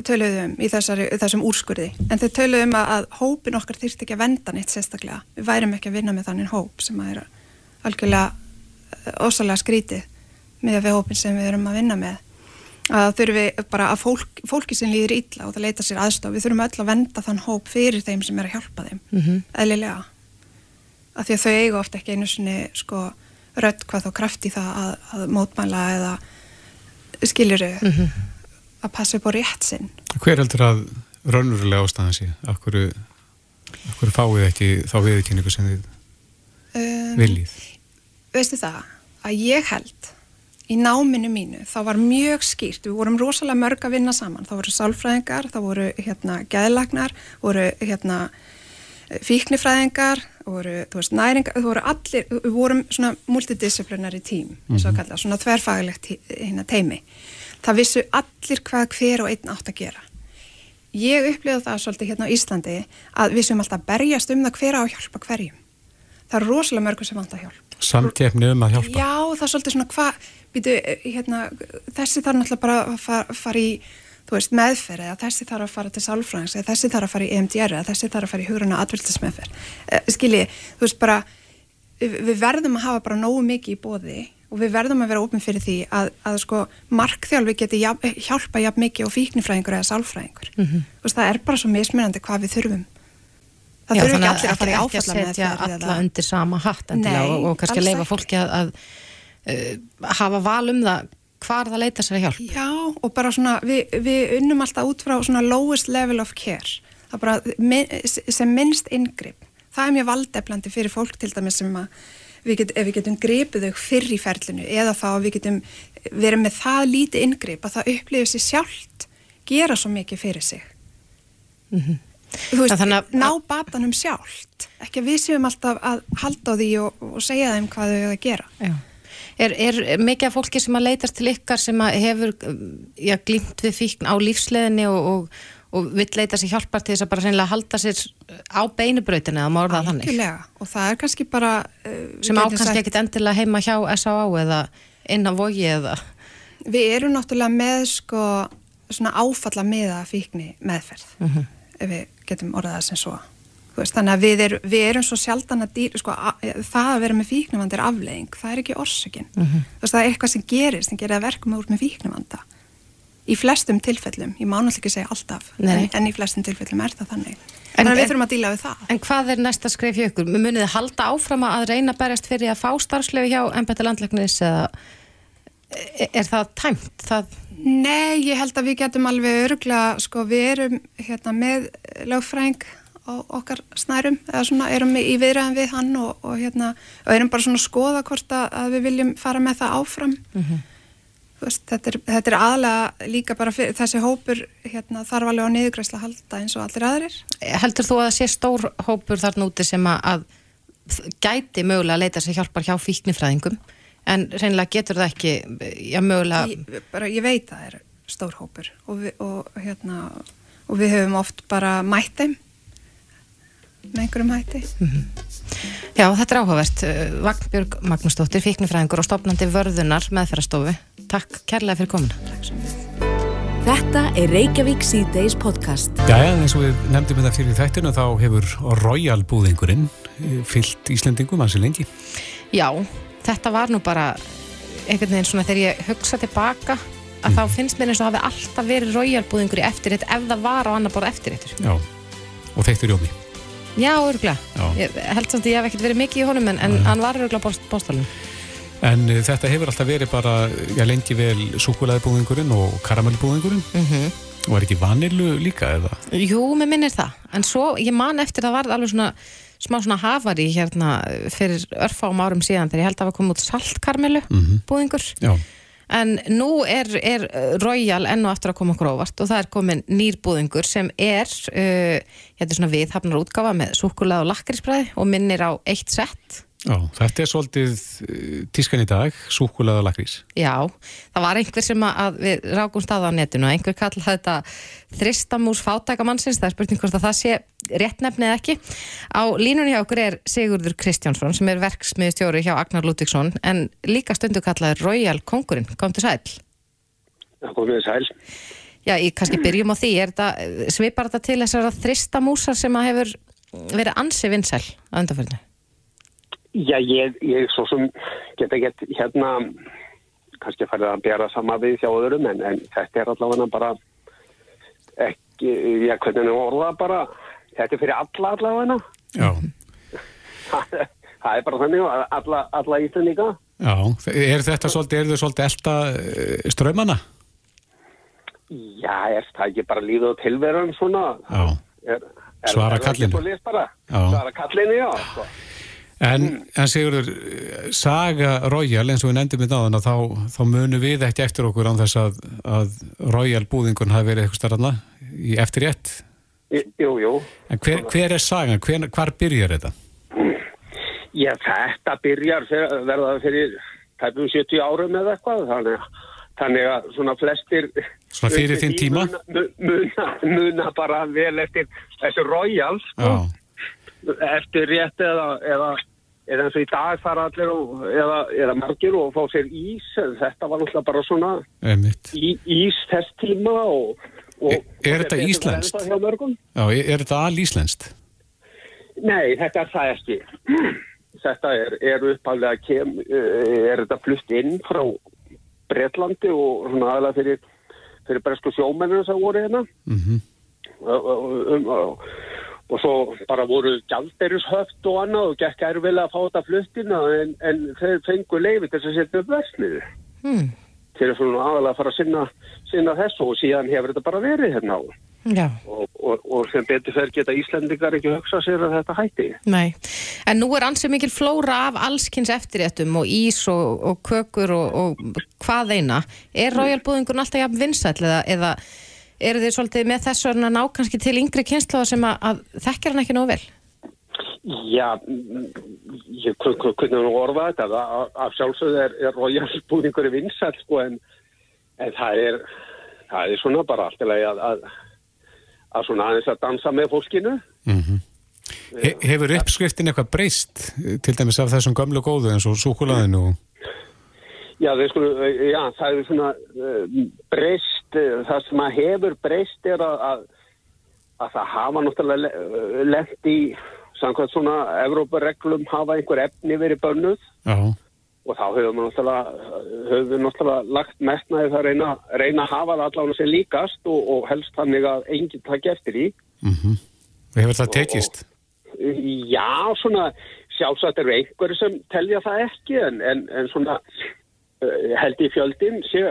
töluðum í þessari, þessum úrskurði. En þau töluðum að, að hópin okkar þýrst ekki að venda neitt sérstaklega. Við værum ekki að vinna með þannig hóp sem að er algjörlega ósalega eh, skrítið með við hópin sem við erum að vinna með. Að þurfum við bara að fólk, fólki sem líður ítla og það leita sér aðstof við þurfum öll að venda þann hóp fyrir þeim sem er að hjálpa þeim mm -hmm. eðlilega. Að því að þau eigu ofta ekki einu sinni sko rödd hvað þá kraft í það að, að mótmæla eða skiljuru mm -hmm að passa upp á rétt sinn. Hver heldur að raunverulega ástæðan sé? Akkur, akkur fáið ekki þá viðkynningu sem þið um, viljið? Veistu það, að ég held í náminu mínu, þá var mjög skýrt við vorum rosalega mörg að vinna saman þá voru sálfræðingar, þá voru hérna gæðlagnar, voru hérna fíknifræðingar voru, þú veist, næringar, þú voru allir við vorum svona multidisciplinary tím mm -hmm. kalla, svona þverfagilegt hérna teimi það vissu allir hvað hver og einn átt að gera. Ég upplifði það svolítið hérna á Íslandi að við sem alltaf berjast um það hver á að hjálpa hverjum. Það er rosalega mörgur sem vant að hjálpa. Samtjefni um að hjálpa? Já, það er svolítið svona hvað, hérna, þessi þarf náttúrulega bara að fara, fara í veist, meðferð eða þessi þarf að fara til sálfræðings eða þessi þarf að fara í EMDR eða þessi þarf að fara í hugurna atvildsmeðferð. Eh, skilji, þú veist bara, við verðum að hafa bara nógu mikið í bóði og við verðum að vera ofin fyrir því að, að sko markþjálfi geti jaf, hjálpa jafn mikið og fíknifræðingur eða sálfræðingur. Mm -hmm. veist, það er bara svo mismunandi hvað við þurfum. Það Já, þurfum ekki allir að fara í áfalla með þetta alla undir sama hatt og, og kannski leifa fólki að, að uh, hafa val um það hvar það leita sér að hjálp Já, og bara svona, við, við unnum alltaf út frá svona lowest level of care. Það bara sem minnst yngripp það er mjög valdeflandi fyrir fólk til dæmis sem að við get, ef við getum gripið þau fyrr í ferlinu eða þá við getum verið með það lítið inngrip að það upplifir sér sjálft gera svo mikið fyrir sig mm -hmm. þú veist, að, ná batanum sjálft ekki að við séum alltaf að halda á því og, og segja þeim hvað þau hefur að gera Já. Er, er mikið af fólki sem að leytast til ykkar sem að hefur glýmt við fíkn á lífsleðinni og, og og vill leita sér hjálpar til þess að bara reynilega halda sér á beinubrautinu eða maður það þannig. Og það er kannski bara uh, sem ákannski ekkit endilega heima hjá S.A.A. eða inn á vogi eða Við erum náttúrulega með sko svona áfalla meða fíkni meðferð mhm. -huh. ef við getum orðað það sem svo veist, þannig að við, er, við erum svo sjaldan að dýr, sko, að, það að vera með fíknumvand er aflegging, það er ekki orsökin uh mhm. -huh. það er eitthvað sem gerir sem gerir að verkum úr með fíknumvanda í flestum tilfellum, ég má náttúrulega ekki segja alltaf en, en í flestum tilfellum er það þannig. En, þannig að við þurfum að díla við það. En hvað er næsta skrif hjá ykkur? Munið þið halda áfram að reyna berjast fyrir að fá starfslegu hjá ennbætti landlegnis eða er, er það tæmt? Það... Nei, ég held að við getum alveg öruglega, sko við erum hérna með lögfræng á okkar snærum, eða svona erum í viðræðan við hann og, og hérna og erum bara svona að skoða hvort að við viljum fara með það áfram. Mm -hmm veist, þetta, er, þetta er aðlega líka bara fyrir, þessi hópur hérna, þarf alveg á niðugræsla að halda eins og allir aðrir. Heldur þú að það sé stór hópur þar núti sem að gæti mögulega að leita sér hjálpar hjá fíknifræðingum en reynilega getur það ekki já, mögulega... Ég, bara, ég veit að það er stór hópur og við, og, hérna, og við höfum oft bara mætt þeim með einhverjum hætti. Mm -hmm. Já, þetta er áhugavert. Vagnbjörg Magnúsdóttir, fíknifræðingur og stopnandi vörðunar meðferðarstofu. Takk kærlega fyrir komin. Takk svo mjög. Þetta er Reykjavík C-Days podcast. Jæja, eins og við nefndum þetta fyrir þættinu þá hefur Royal búðingurinn eh, fyllt Íslendingum ansi lengi. Já, þetta var nú bara einhvern veginn svona þegar ég hugsa tilbaka að þá finnst mér eins og hafi alltaf verið royalbúðingur í eftirrétt ef það var á annar borð eftirréttur. Já, og þeittur Jómi. Já, örgulega. Ég held samt að ég hef ekkert verið mikið í honum en, en hann var örgulega bóstálun. En uh, þetta hefur alltaf verið bara, já, lengi vel súkulæðibúðingurinn og karamellbúðingurinn Mm og er ekki vanilu líka eða? Jú, mér minnir það. En svo, ég man eftir það var alveg svona smá svona hafari hérna fyrir örfáum árum síðan þegar ég held að það var komið út saltkarmelu búðingur. Já, En nú er, er uh, Royal enn og aftur að koma okkur óvart og það er komin nýr búðingur sem er, uh, hérna svona viðhafnar útgáfa með súkulað og lakrísbræði og minnir á eitt sett. Já, þetta er svolítið uh, tískan í dag, súkulæð og lakrís. Já, það var einhver sem að, við rákum stað á netinu og einhver kallaði þetta þristamús fátækamannsins, það er spurning hvort að það sé rétt nefni eða ekki. Á línunni hjá okkur er Sigurður Kristjánsson sem er verksmiðstjóri hjá Agnar Ludvíksson en líka stundu kallaði Royal Kongurinn, kom til sæl. Það komið sæl. Já, ég kannski byrjum á því, er þetta, svipar þetta til þessara þristamúsar sem að hefur verið ansi vinsæl að undanförnu? Já, ég, ég svo sem geta gett hérna kannski farið að bera sama við hjá öðrum en, en þetta er allavega bara ekki, já, hvernig er orða bara, þetta er fyrir alla allavega. Já, Það, er bara þannig að alla, alla íslendinga. já, er þetta svolítið, er þau svolítið elda uh, strömmana? Já, er það ekki bara lífið og tilveran svona? Já, Er, er, Svara er kallinu. Já. Svara kallinu, já. Sko. En, en Sigurður, saga Royal eins og við nefndum við náðan að þá, þá munum við ekki eftir okkur án þess að, að Royal búðingun hafi verið eitthvað starfna í eftir rétt. Í- Jú, jú. En hver, hver er sagan? Hver, hvar byrjar þetta? Já, þetta byrjar fyrir, verða fyrir tæpum 70 árum eða eitthvað, þannig, að- þannig að svona flestir... Svona fyrir þinn tíma? Muna, muna, bara vel eftir þessu Royals, sko, eftir rétt eða, eða, eða eins og í dag fara allir og, eða, eða margir og fá sér ís, þetta var náttúrulega bara svona í, ís þess tíma og... og Er- er þetta íslenskt? Já, er, er þetta alíslenskt? Nei, þetta er það ekki. Þetta er, er uppaflega kem, eh, er þetta flutt inn frá Bretlandi og svona aðalega fyrir, fyrir bresku sjómennir sem voru hérna. Mm Og, og, um, og, og svo bara voru gjaldberishöft og annað og gekk erfilega að fá þetta fluttina en, en þeir fengu leiði til að setja upp versmiðu. Hmm. Til að svona aðalega fara að sinna, sinna þessu og síðan hefur þetta bara verið hérna á. Já. Og, og, og sem betur fer geta Íslendingar ekki hugsa sér að þetta hætti. Nei, en nú er ansið mikil flóra af allskins eftirréttum og ís og, og kökur og, og hvað eina. Er Royal-búðingun alltaf jafn vinsæll eða, eða eru þið svolítið með þessu að ná kannski til yngri kynsluða sem að, að þekkjar hann ekki nóg vel? Já, mm, ég kun- kun- kunni nú orða þetta, að, að sjálfsögðu er, er royalbúningur í vinsæl, sko, en, en það er, það er svona bara allt í lagi að, að, að svona aðeins að dansa með fólkinu. He, hefur uppskriftin eitthvað breyst til dæmis af þessum gömlu góðu eins og súkulaðinu og... Já, sko, já, það er svona uh, breyst, uh, það sem að hefur breyst er að, að, að það hafa náttúrulega le, lent í, samkvæmt svona, Evrópareglum hafa einhver efni verið bönnuð. Já, og þá höfum við náttúrulega, höfum við náttúrulega lagt metnaði það að reyna, reyna að hafa það allavega sem líkast og, og helst þannig að enginn takk eftir í. hefur það tekist? Já, svona sjálfsagt eru einhverju sem telja það ekki en, en, en svona held í fjöldin sé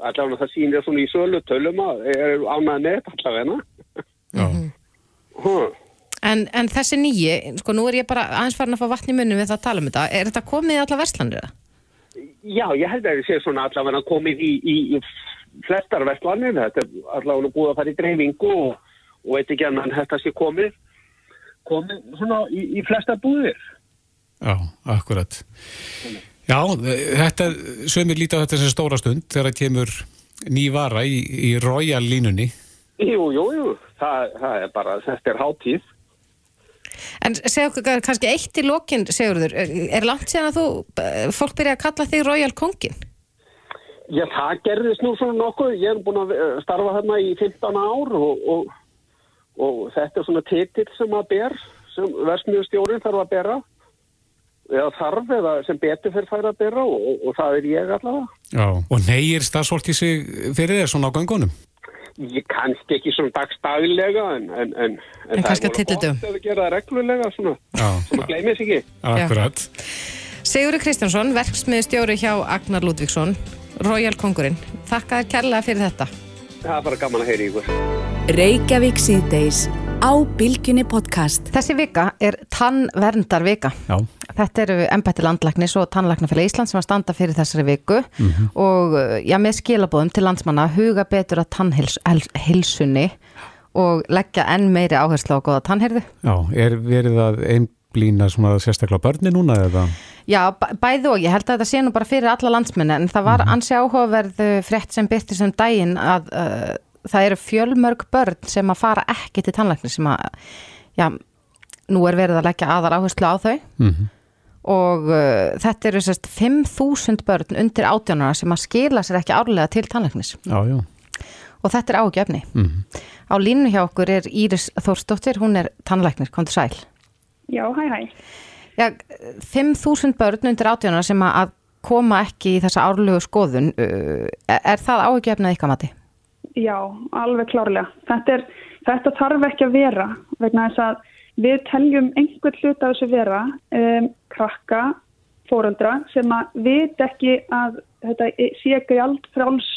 allavega það sýnir svona í sölu tölum að er með þetta allavega. Já, Huh. En, en þessi nýji, sko nú er ég bara aðeins farin að fá vatn í munum við það að tala um þetta. Er þetta komið í alla verslanir eða? Já, ég held að það sé svona allavega komið í, í, í flestar vestlanir, þetta er allavega búið að fara í dreifingu og, og veit ekki annan þetta sé komið, komið svona í, í flestar búðir. já, akkurat. Já, þetta, sömur lítið á þetta sem stóra stund þegar það kemur ný vara í, í Royal línunni. Jú, jú, jú, það, það er bara, þetta er hátíð. En segja okkur kannski eitt í lokin, Sigurður, er, langt síðan að þú, eh, fólk byrja að kalla þig Royal Kongin? Já, það gerðist nú svona nokkuð. Ég er búin að eh, starfa hérna í 15 ár og, og, og þetta er svona titill sem að ber, sem versmiðustjórin þarf að bera. Eða þarf eða sem betur fyrir færa að bera og, og það er ég allavega. Já. Og neyir starfsfólki sig fyrir þér svona á gangunum? Ég kannski ekki svona dagstaglega en, en, en, En kannski á það er tyllidögum. gott við gera það reglulega svona. Já. Svona gleymið sér ekki. Akkurat. Sigurður Kristjánsson, verksmiðstjóri hjá Agnar Ludvíksson, Royal Kongurinn. Þakka þér kærlega fyrir þetta. Það er bara gaman að heyra ykkur. Reykjavík síðdeis á Bilginni podcast. Þessi vika er tannverndar vika. Já. Þetta eru embætti landlæknis og tannlæknafélag Íslands sem að standa fyrir þessari viku og uh, já, með skilabóðum til landsmanna huga betur að tannhilsunni og leggja enn meiri áherslu á góða tannherðu. Já, er verið að einblýna svona sérstaklega börni núna eða? Já, bæ- bæði og ég held að þetta sé nú bara fyrir alla landsmenni en það var ansi áhugaverð uh, frétt sem byrti sem daginn að uh, það eru fjölmörg börn sem að fara ekki til tannlæknis sem að, já, nú er verið að leggja aðal áherslu á þau Mm og uh, þetta eru sérst 5.000 börn undir átjánara sem að skila sér ekki árlega til tannlæknis Já, já. og þetta er ágefni. Mm Á línu hjá okkur er Íris Þórsdóttir, hún er tannlæknir, komdu sæl. Já, hæ, hæ. Já, 5.000 börn undir átjánara sem að koma ekki í þessa árlegu skoðun, er það ágefnað ykkar mati? Já, alveg klárlega. Þetta, er, þetta þarf ekki að vera vegna þess að við teljum einhvern hlut af þessu vera um, krakka, fóröldra sem að vit ekki að þetta sé ekki allt fráls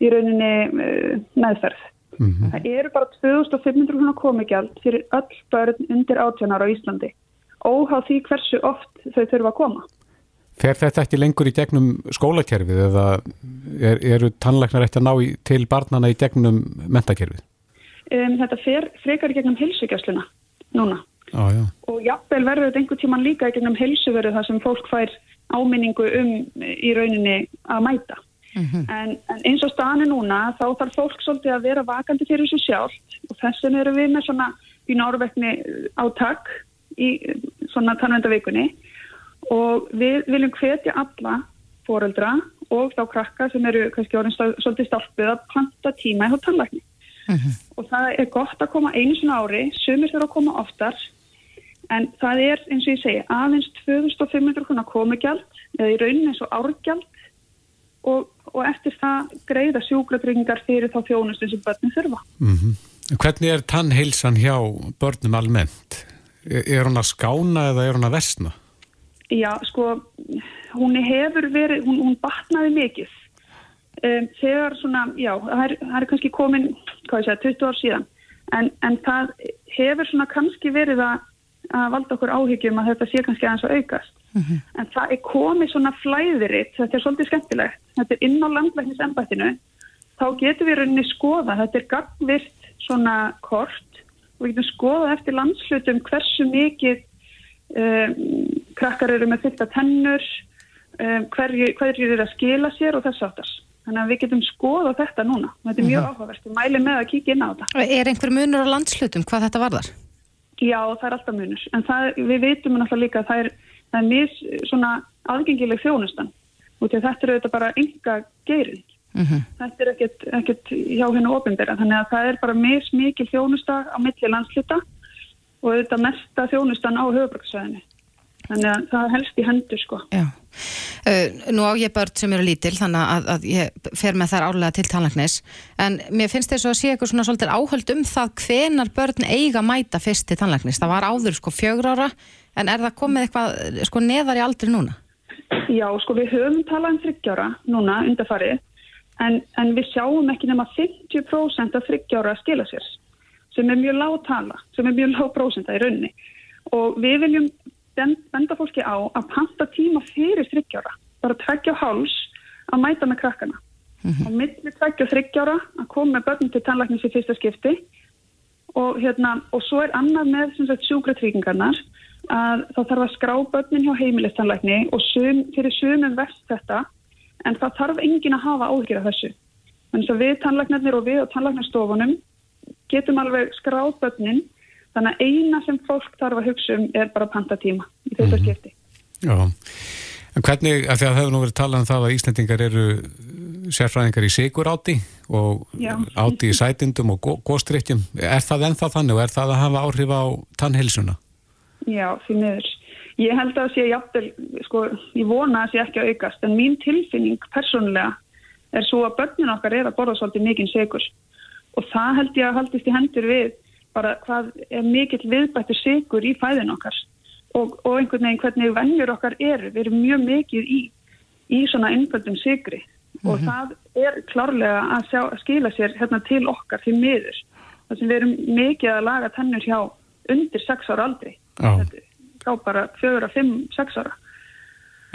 í rauninni uh, meðferð. Það eru bara 2500 húnna komigjald fyrir öll börn undir átjánar á Íslandi óháð því hversu oft þau þurfa að koma. Fer þetta ekki lengur í gegnum skólakerfið eða er, eru tannlæknar eftir að ná í, til barnana í gegnum mentakerfið? Um, þetta fer frekar í gegnum heilsugjastluna núna. Já, já. og jafnvel verður þetta einhvern tíman líka í gegnum helsuveru þar sem fólk fær áminningu um í rauninni að mæta. En, en eins og staðan er núna þá þarf fólk svolítið að vera vakandi fyrir þessu sjálft. Og þess vegna erum við með svona í nárvekni átak í svona tannvendavikunni og við viljum hvetja alla foreldra og þá krakka sem eru kannski orðin svolítið stálpuð að planta tíma í hótt tannlækni og það er gott að koma einu svona ári, sumir þurfa að koma oftar. En það er eins og ég segi aðeins 2500 krónar komugjald eða í rauninni eins og árgjald og, og eftir það greiða sjúklatryggingar fyrir þá þjónustu sem börnum þurfa. Mm Hvernig er tannheilsan hjá börnum almennt? Er, er hún að skána eða er hún að versna? Já, sko, hún hefur verið, hún, hún batnaði mikið. Um, þegar svona, já, það er, það er kannski komin, hvað ég segja, 20 ár síðan, en, en það hefur svona kannski verið að, að valda okkur áhyggjum að þetta sé kannski aðeins að aukast. En það er komið svona flæðiritt, þetta er svolítið skemmtilegt, þetta er inn á landlæknis embættinu, þá getum við rauninni skoða, þetta er gagvirt svona kort og við getum skoða eftir landslutum hversu mikið um, krakkar eru með fylgta tennur, um, hverju, hverju eru að skila sér og þess áttars. Þannig að við getum skoða þetta núna. Þetta er mjög áhugavert. Við mælum með að kíkja inn á þetta. Er einhver munur á landslutum hvað þetta varðar? Já, það er alltaf munur. En það, við veitum náttúrulega líka að það er, það er mis svona aðgengileg þjónustan. Og að þetta eru þetta bara enga geirin. Þetta er ekkert, ekkert hjá hennu ofinbera. Þannig að það er bara mis mikil þjónusta á milli landsluta og þetta mesta þjónustan á höfubraksvæðinu. Þannig að það helst í hendur sko. Já. Uh, nú á ég börn sem eru lítil þannig að, að ég fer með þær árlega til tannlæknis en mér finnst þess að sé eitthvað svona svolítið áhöld um það hvenar börn eiga mæta fyrst til tannlæknis. Það var áður sko fjögur ára en er það komið eitthvað sko neðar í aldri núna? Já, sko við höfum talað um þryggjára núna undarfarið en, en við sjáum ekki nema 50% af þryggjára skila sér sem er mjög lág tala, sem er mjög lág prósenta í rauninni. Og við viljum ben- benda fólki á að panta tíma fyrir þryggjára, bara tveggja háls að mæta með krakkana. Og milli tveggja þryggjára að koma með börnum til tannlæknis í fyrsta skipti. Og, hérna, og svo er annað með sjúkratryggingarnar að þá þarf að skrá börnin hjá heimilistannlækni og sum, fyrir sumum vest þetta en það þarf engin að hafa áhyggjur af þessu. Þannig að við tannlæknarnir og við og tannlæknarstofunum getum alveg skráð börnin þannig að eina sem fólk þarf að hugsa um er bara pantatíma í þetta skipti. Já. En hvernig, af því að það hefur nú verið talað um það að Íslendingar eru sérfræðingar í sigur áti og Já. áti í sætindum og góstrykkjum. Er það ennþá þannig og er það að hafa áhrif á tannhilsuna? Já, því miður. Ég held að það sé jafnvel, sko, ég vona að það sé ekki að aukast, en mín tilfinning persónulega er svo að börnin okkar er að borða svolítið mikinn sigur og það held ég að haldist í hendur við bara hvað er mikill viðbættur sigur í fæðin okkar. Og, og einhvern veginn hvernig vennjur okkar eru, við erum mjög mikið í, í svona einföldum sigri og það er klárlega að, sjá, að skila sér hérna til okkar til miður, þar sem við erum mikið að laga tennur hjá undir 6 ára aldri. Já. Þá bara 4, 5, 6 ára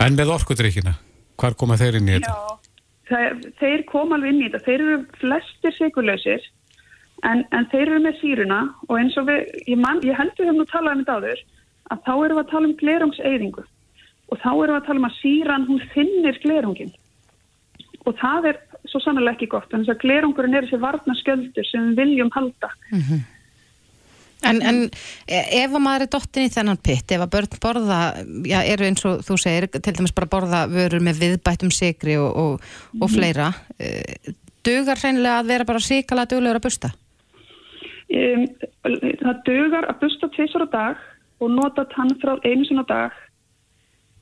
En með orkudrykkina, hvar koma þeir inn í þetta? Já, það, þeir koma alveg inn í þetta. Þeir eru flestir sigurlausir en, en þeir eru með síruna og eins og við, ég, man, ég heldur við höfum nú talað um þetta áður, að þá erum við að tala um glerungseyðingu og þá erum við að tala um að síran hún finnir glerungin og það er svo sannlega ekki gott, en þess að glerungurinn er þessi varna skjöldur sem við viljum halda. En, en ef að maður er dottin í þennan pitt, ef að börn borða, já, eru eins og þú segir, til dæmis bara borða vörur með viðbættum sigri og, og, og fleira, eh, dugar hreinlega að vera bara síkala duglegur að busta? Um, það dugar að busta tvisar á dag og nota tannfráð einu sinna á dag.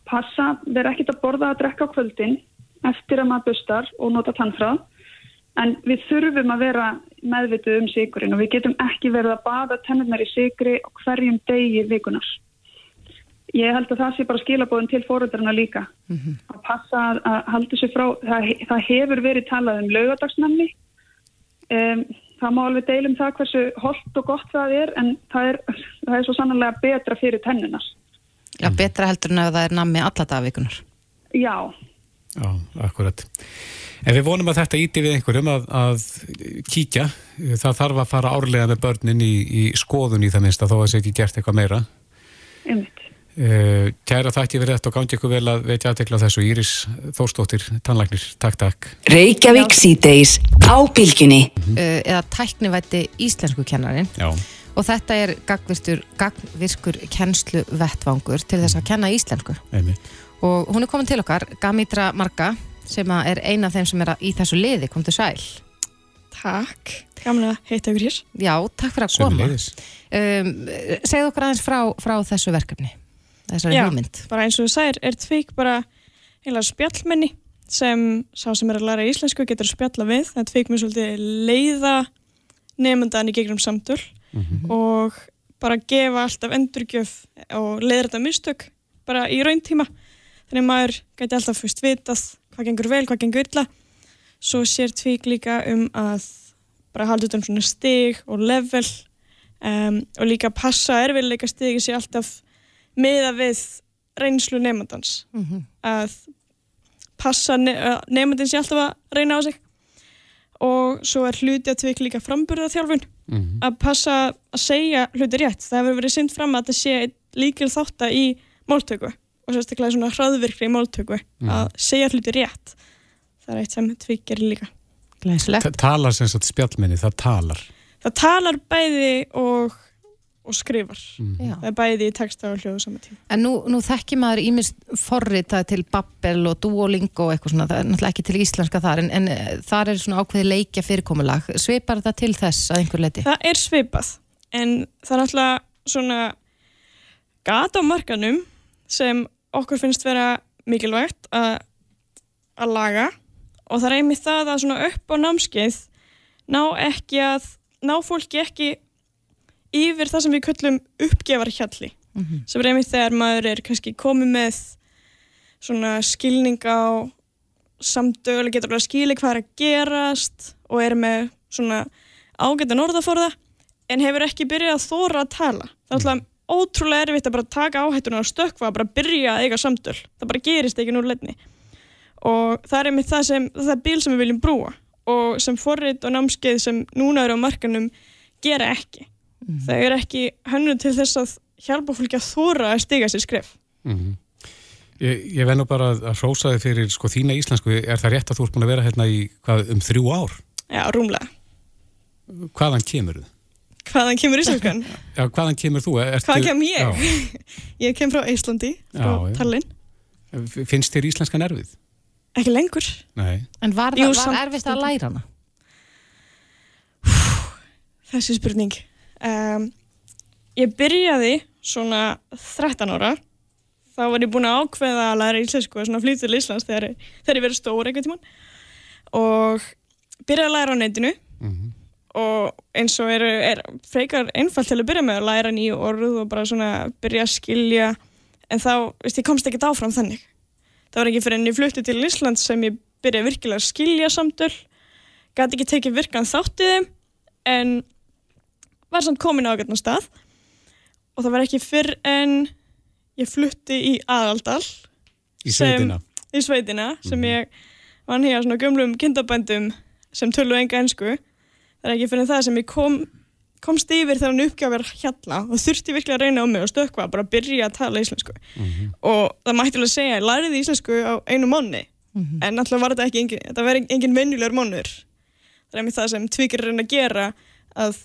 Passa, vera ekkert að borða að drekka á kvöldin eftir að maður bustar og nota tannfráð en við þurfum að vera meðvituð um sigurinn og við getum ekki verið að baða tennurnar í sigri og hverjum degi vikunar ég held að það sé bara skilabóðin til fóröldarna líka. Að passa að, að halda sér frá það, það hefur verið talað um laugadagsnamni um, það má alveg deilum það hversu holdt og gott það er en það er, það er svo sannlega betra fyrir tennunar Já, betra heldur en ef það er nammi alla dagvikunar. já, Já, akkurat. En við vonum að þetta íti við einhverjum að, að kíkja. Það þarf að fara árlega með börnin í, í skoðun í það minnsta þó að það sé ekki gert eitthvað meira. einmitt Uh, kæra þakki fyrir þetta og gangi ykkur vel að veitja aðtekla þessu Íris Þórstóttir, tannlæknir. Takk, takk. Reykjavík síðdeis á bylgjunni. Uh, eða tæknivætti íslensku kennarin Já. og þetta er gagvirkur, kennslu vettvangur til þess að kenna íslensku. Einmitt. Og hún er komin til okkar, Gamitra Marga, sem að er eina af þeim sem er í þessu liði, kom til sæl. Takk, að heita ykkur hér. Já, takk fyrir að koma. Um, segðu okkur aðeins frá, frá þessu verkefni, þessari Já. hugmynd. Bara eins og þú sagðir, er tvik bara heila spjallmenni sem sá sem er að læra íslensku getur að spjalla við. Það er tvik með svolítið leiða nefndan í gegnum samtöl og bara gefa alltaf endurgjöf og leiðra þetta mistök bara í rauntíma. Þannig að maður gæti alltaf fyrst vitað hvað gengur vel, hvað gengur illa. Svo sér tvik líka um að bara halda út um svona stig og level um, og líka passa erfiðleika stigi sér alltaf miða við reynslu nefndans að passa ne nefndin sé alltaf að reyna á sig. Og svo er hluti að tvik líka framburða þjálfun að passa að segja hluti rétt. Það hefur verið synd fram að þetta sé einn líkil þátt í máltöku og sérstaklega svona hraðvirkri í máltöku að segja hluti rétt það er eitt sem tvik gerir líka Glæsilegt. Ta- Talar sem sagt spjallminni, það talar. það talar bæði og, og skrifar Já. það er bæði í texta og hljóðu saman tíma En nú, nú þekki maður ímist forritað til Babbel og Duolingo og eitthvað svona, það er náttúrulega ekki til íslenska þar, en, en eh, þar er svona ákveði leikja fyrirkomulag. Svipar það til þess að einhver leiti? það er svipað en það er náttúrulega svona gata á markanum sem okkur finnst vera mikilvægt að að laga og það einmitt það að svona upp á námskeið ná ekki að ná fólki ekki yfir það sem við köllum uppgefar hjalli sem er einmitt þegar maður er kannski komið með svona skilning á samtölu, getur að skilja hvað er að gerast og er með svona ágættan orðaforða en hefur ekki byrjað að þóra að tala. Er alltaf ótrúlega erfitt að bara taka áhættuna og stökkva að bara byrja að eiga samtöl. Það bara gerist ekki núr leitni. Og það er einmitt það sem, það er bíl sem við viljum brúa og sem forrið og námskeið sem núna eru á markanum gera ekki. Það er ekki hönnu til þess að hjálpa fólki að þóra að stiga sér skref. Ég, ég vennu bara að hrósa þig fyrir sko þína íslensku. Er það rétt að þú ert búin að vera hérna í hvað, um þrjú ár? Já, rúmlega. Hvaðan kemur þú? Hvaðan kemur íslenskan? Já, hvaðan kemur þú? Ertu, Hvaðan kem ég? Já. Ég kem frá Íslandi, frá. Tallinn. Finnst þér íslenskan erfið? ekki lengur. Nei. En var, Jú, var erfitt að læra hana? Þessi spurning. Um, ég byrjaði svona 13 ára. Þá var ég búin að ákveða að læra íslensku og svona flytja til Íslands þegar, þegar ég verið stór einhvern tímann. Og byrjaði að læra á netinu. Og eins og er, er frekar einfalt til að byrja með að læra nýju orð og bara svona byrja að skilja. En þá, veist, ég komst ekkert áfram þannig. Það var ekki fyrir en ég flutti til Íslands sem ég byrjaði virkilega að skilja samtöl. Gæti ekki tekið virkan þátt í þeim en var samt komin á ágætna stað og það var ekki fyrr en ég flutti í aðaldal Í sveitina. sem, í sveitina sem ég vann hér á svona gömlum kindabændum sem tölu enga ensku það er ekki fyrir það sem ég kom komst yfir þegar hann uppgjafir hjalla og þurfti virkilega að reyna á mig og stökkva bara að byrja að tala íslensku. Og það mætti alveg segja, ég læriði íslensku á einu mánu en alltaf var þetta ekki engin, þetta var engin venjulegur mánuður. Það er einmitt það sem tvikir reyna að gera að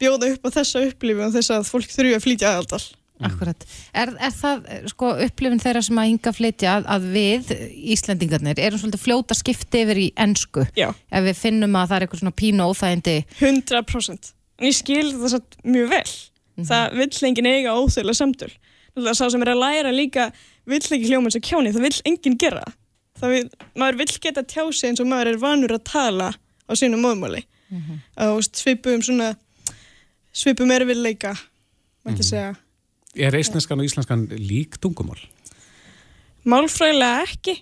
bjóða upp á þessa upplifu og þess að fólk þurfi að flytja aðaldal Akkurat. Er, er það eh, sko upplifin þeirra sem að hinga flytja að, að við Íslendingarnir erum svolítið fljóta skipti yfir í ensku? Já. ef við finnum að það er eitthvað svona pínu óþægindi. 100% en ég skil það satt mjög vel. Það vill enginn eiga óþjóðlega samtöl. Náttúrulega sá sem er að læra líka vill ekki hljóma eins og kjáni, það vill enginn gera. Það. það vil, maður vill geta tjási eins og maður er vanur að tala á sínu móðmáli á svipum svona svipum erfiðleika mætti segja Er eistneskan og íslenskan lík tungumál? Málfræðilega ekki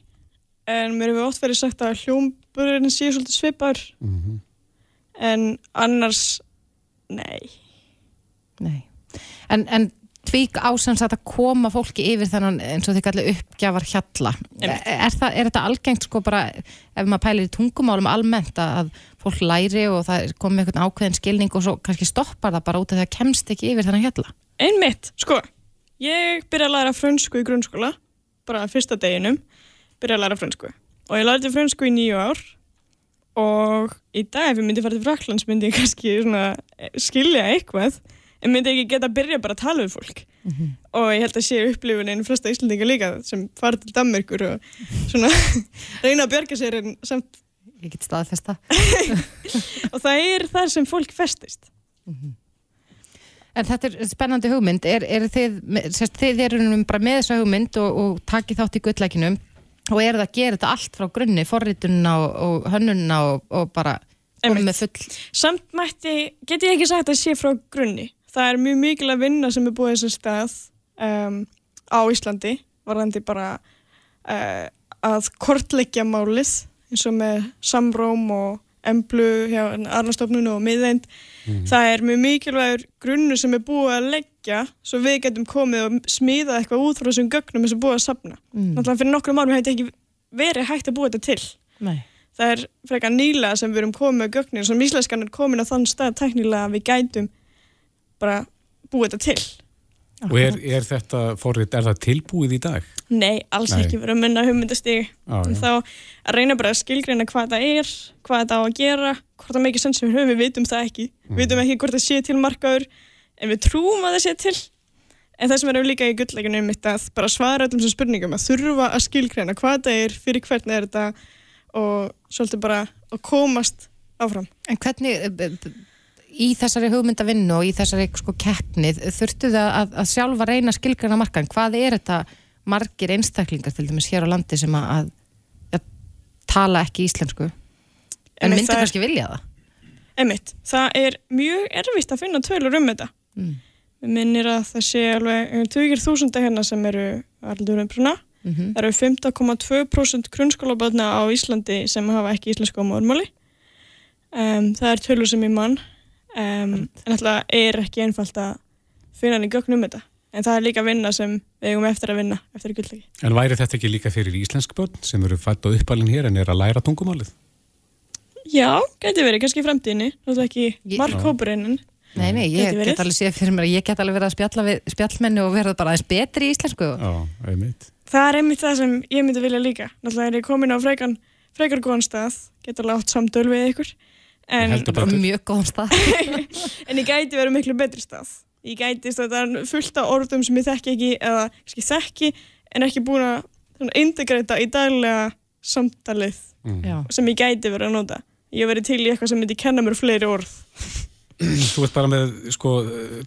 en mér hefur oft verið sagt að hljómburinn sé svolítið svipar en annars nei Nei. En, en tvík ásans að koma fólki yfir þannig eins og þið kalli uppgjafar hjalla. Er, það, er þetta algengt sko bara ef maður pælir í tungumálum almennt að, að fólk læri og það komi eitthvað ákveðin skilning og svo kannski stoppar það bara út af því að kemst ekki yfir þannig hjalla? Einmitt, sko ég byrja að læra frönsku í grunnskóla bara fyrsta deginum byrja að læra frönsku og ég lærði frönsku í nýju ár og í dag ef ég myndi fara til Fraklands myndi ég kannski svona skilja eitthvað en myndi ekki geta að byrja bara að tala við fólk og ég held að sé upplifunin flesta Íslandinga líka sem fara til Danmörkur og svona reyna að bjarga sér en samt Ég get staðfesta. og það er þar sem fólk festist En þetta er spennandi hugmynd. Er, er þið, sérst, þið eru bara með þessa hugmynd og, og takið þátt í gullækinum og eru það að gera þetta allt frá grunni, forritunna og, og hönnunna og, og bara komið með full Samt mætti, get ég ekki sagt að sé frá grunni. Það er mjög mikilvæg vinna sem er búið þessar stað um, á Íslandi, varðandi bara uh, að kortleggja málið eins og með samróm og emblu hjá Arnastofnun og miðeind. Það er mjög mikilvægur grunnu sem er búið að leggja svo við getum komið og smíða eitthvað út frá þessum gögnum sem er búið að safna. Mm. Náttúrulega fyrir nokkrum árum hefði ekki verið hægt að búa þetta til Nei. það er frekar nýlega sem við erum komið með gögnin sem íslenskan er komin á þann stað teknilega að við gætum bara búið þetta til. Og er, er þetta forrið, er það tilbúið í dag? Nei, alls Nei. ekki verið að minna hugmyndastig. Já, en já. þá að reyna bara að skilgreina hvað það er hvað það á að gera, hvort það mikið sens við höfum, við vitum það ekki, við vitum ekki hvort það sé til markaður, en við trúum að það sé til. En það sem er líka í gullleikinu um þetta að bara svara öllum sem spurningum að þurfa að skilgreina hvað það er, fyrir hvern er þetta og svolítið bara að komast áfram. En hvernig eh, b- í þessari hugmyndavinnu og í þessari sko keppnið þurftu það að, að sjálfa reyna skilgrana markan, hvað er þetta margir einstaklingar til dæmis hér á landi sem að, að, að tala ekki íslensku en myndi kannski vilja það Einmitt, það er mjög erfitt að finna tölur um þetta. Mm. Mér minnir að það sé alveg um 20.000 hérna sem eru aldur umbruna. Mhm. Það eru 15,2% grunnskólaböðna á Íslandi sem hafa ekki íslensku á móðurmáli. Um, það er tölur sem ég mann. Um, en alltaf er ekki einfalt að finna hann í gögn um þetta. En það er líka vinna sem við eigum eftir að vinna eftir gullegi. En væri þetta ekki líka fyrir íslensk börn sem eru fætt á uppalinn hér en er að læra tungumálið? Já, gæti verið kannski í framtíðinni. Það er ekki markhópurinn. Nei, nei, ég verið. get alveg séð fyrir mér að ég get alveg verið að spjalla við spjallmenni og verða bara aðeins betri í íslensku Já, einmitt. Það er einmitt það sem ég myndi vilja líka. Náttúrulega er ég komin á frekan, frekar góðan stað, getur látt samtöl við ykkur. En, Heldur bara betur. mjög góðan stað en ég gæti verið miklu betri stað. Ég gæti þetta fullt af orðum sem ég þekki ekki eða kannski þekki en ekki búin að svona, integrata í daglega samtalið Já. sem ég gæti verið að nota ég verið til í eitthvað sem myndi kenna mér fleiri orð Þú ert bara með, sko,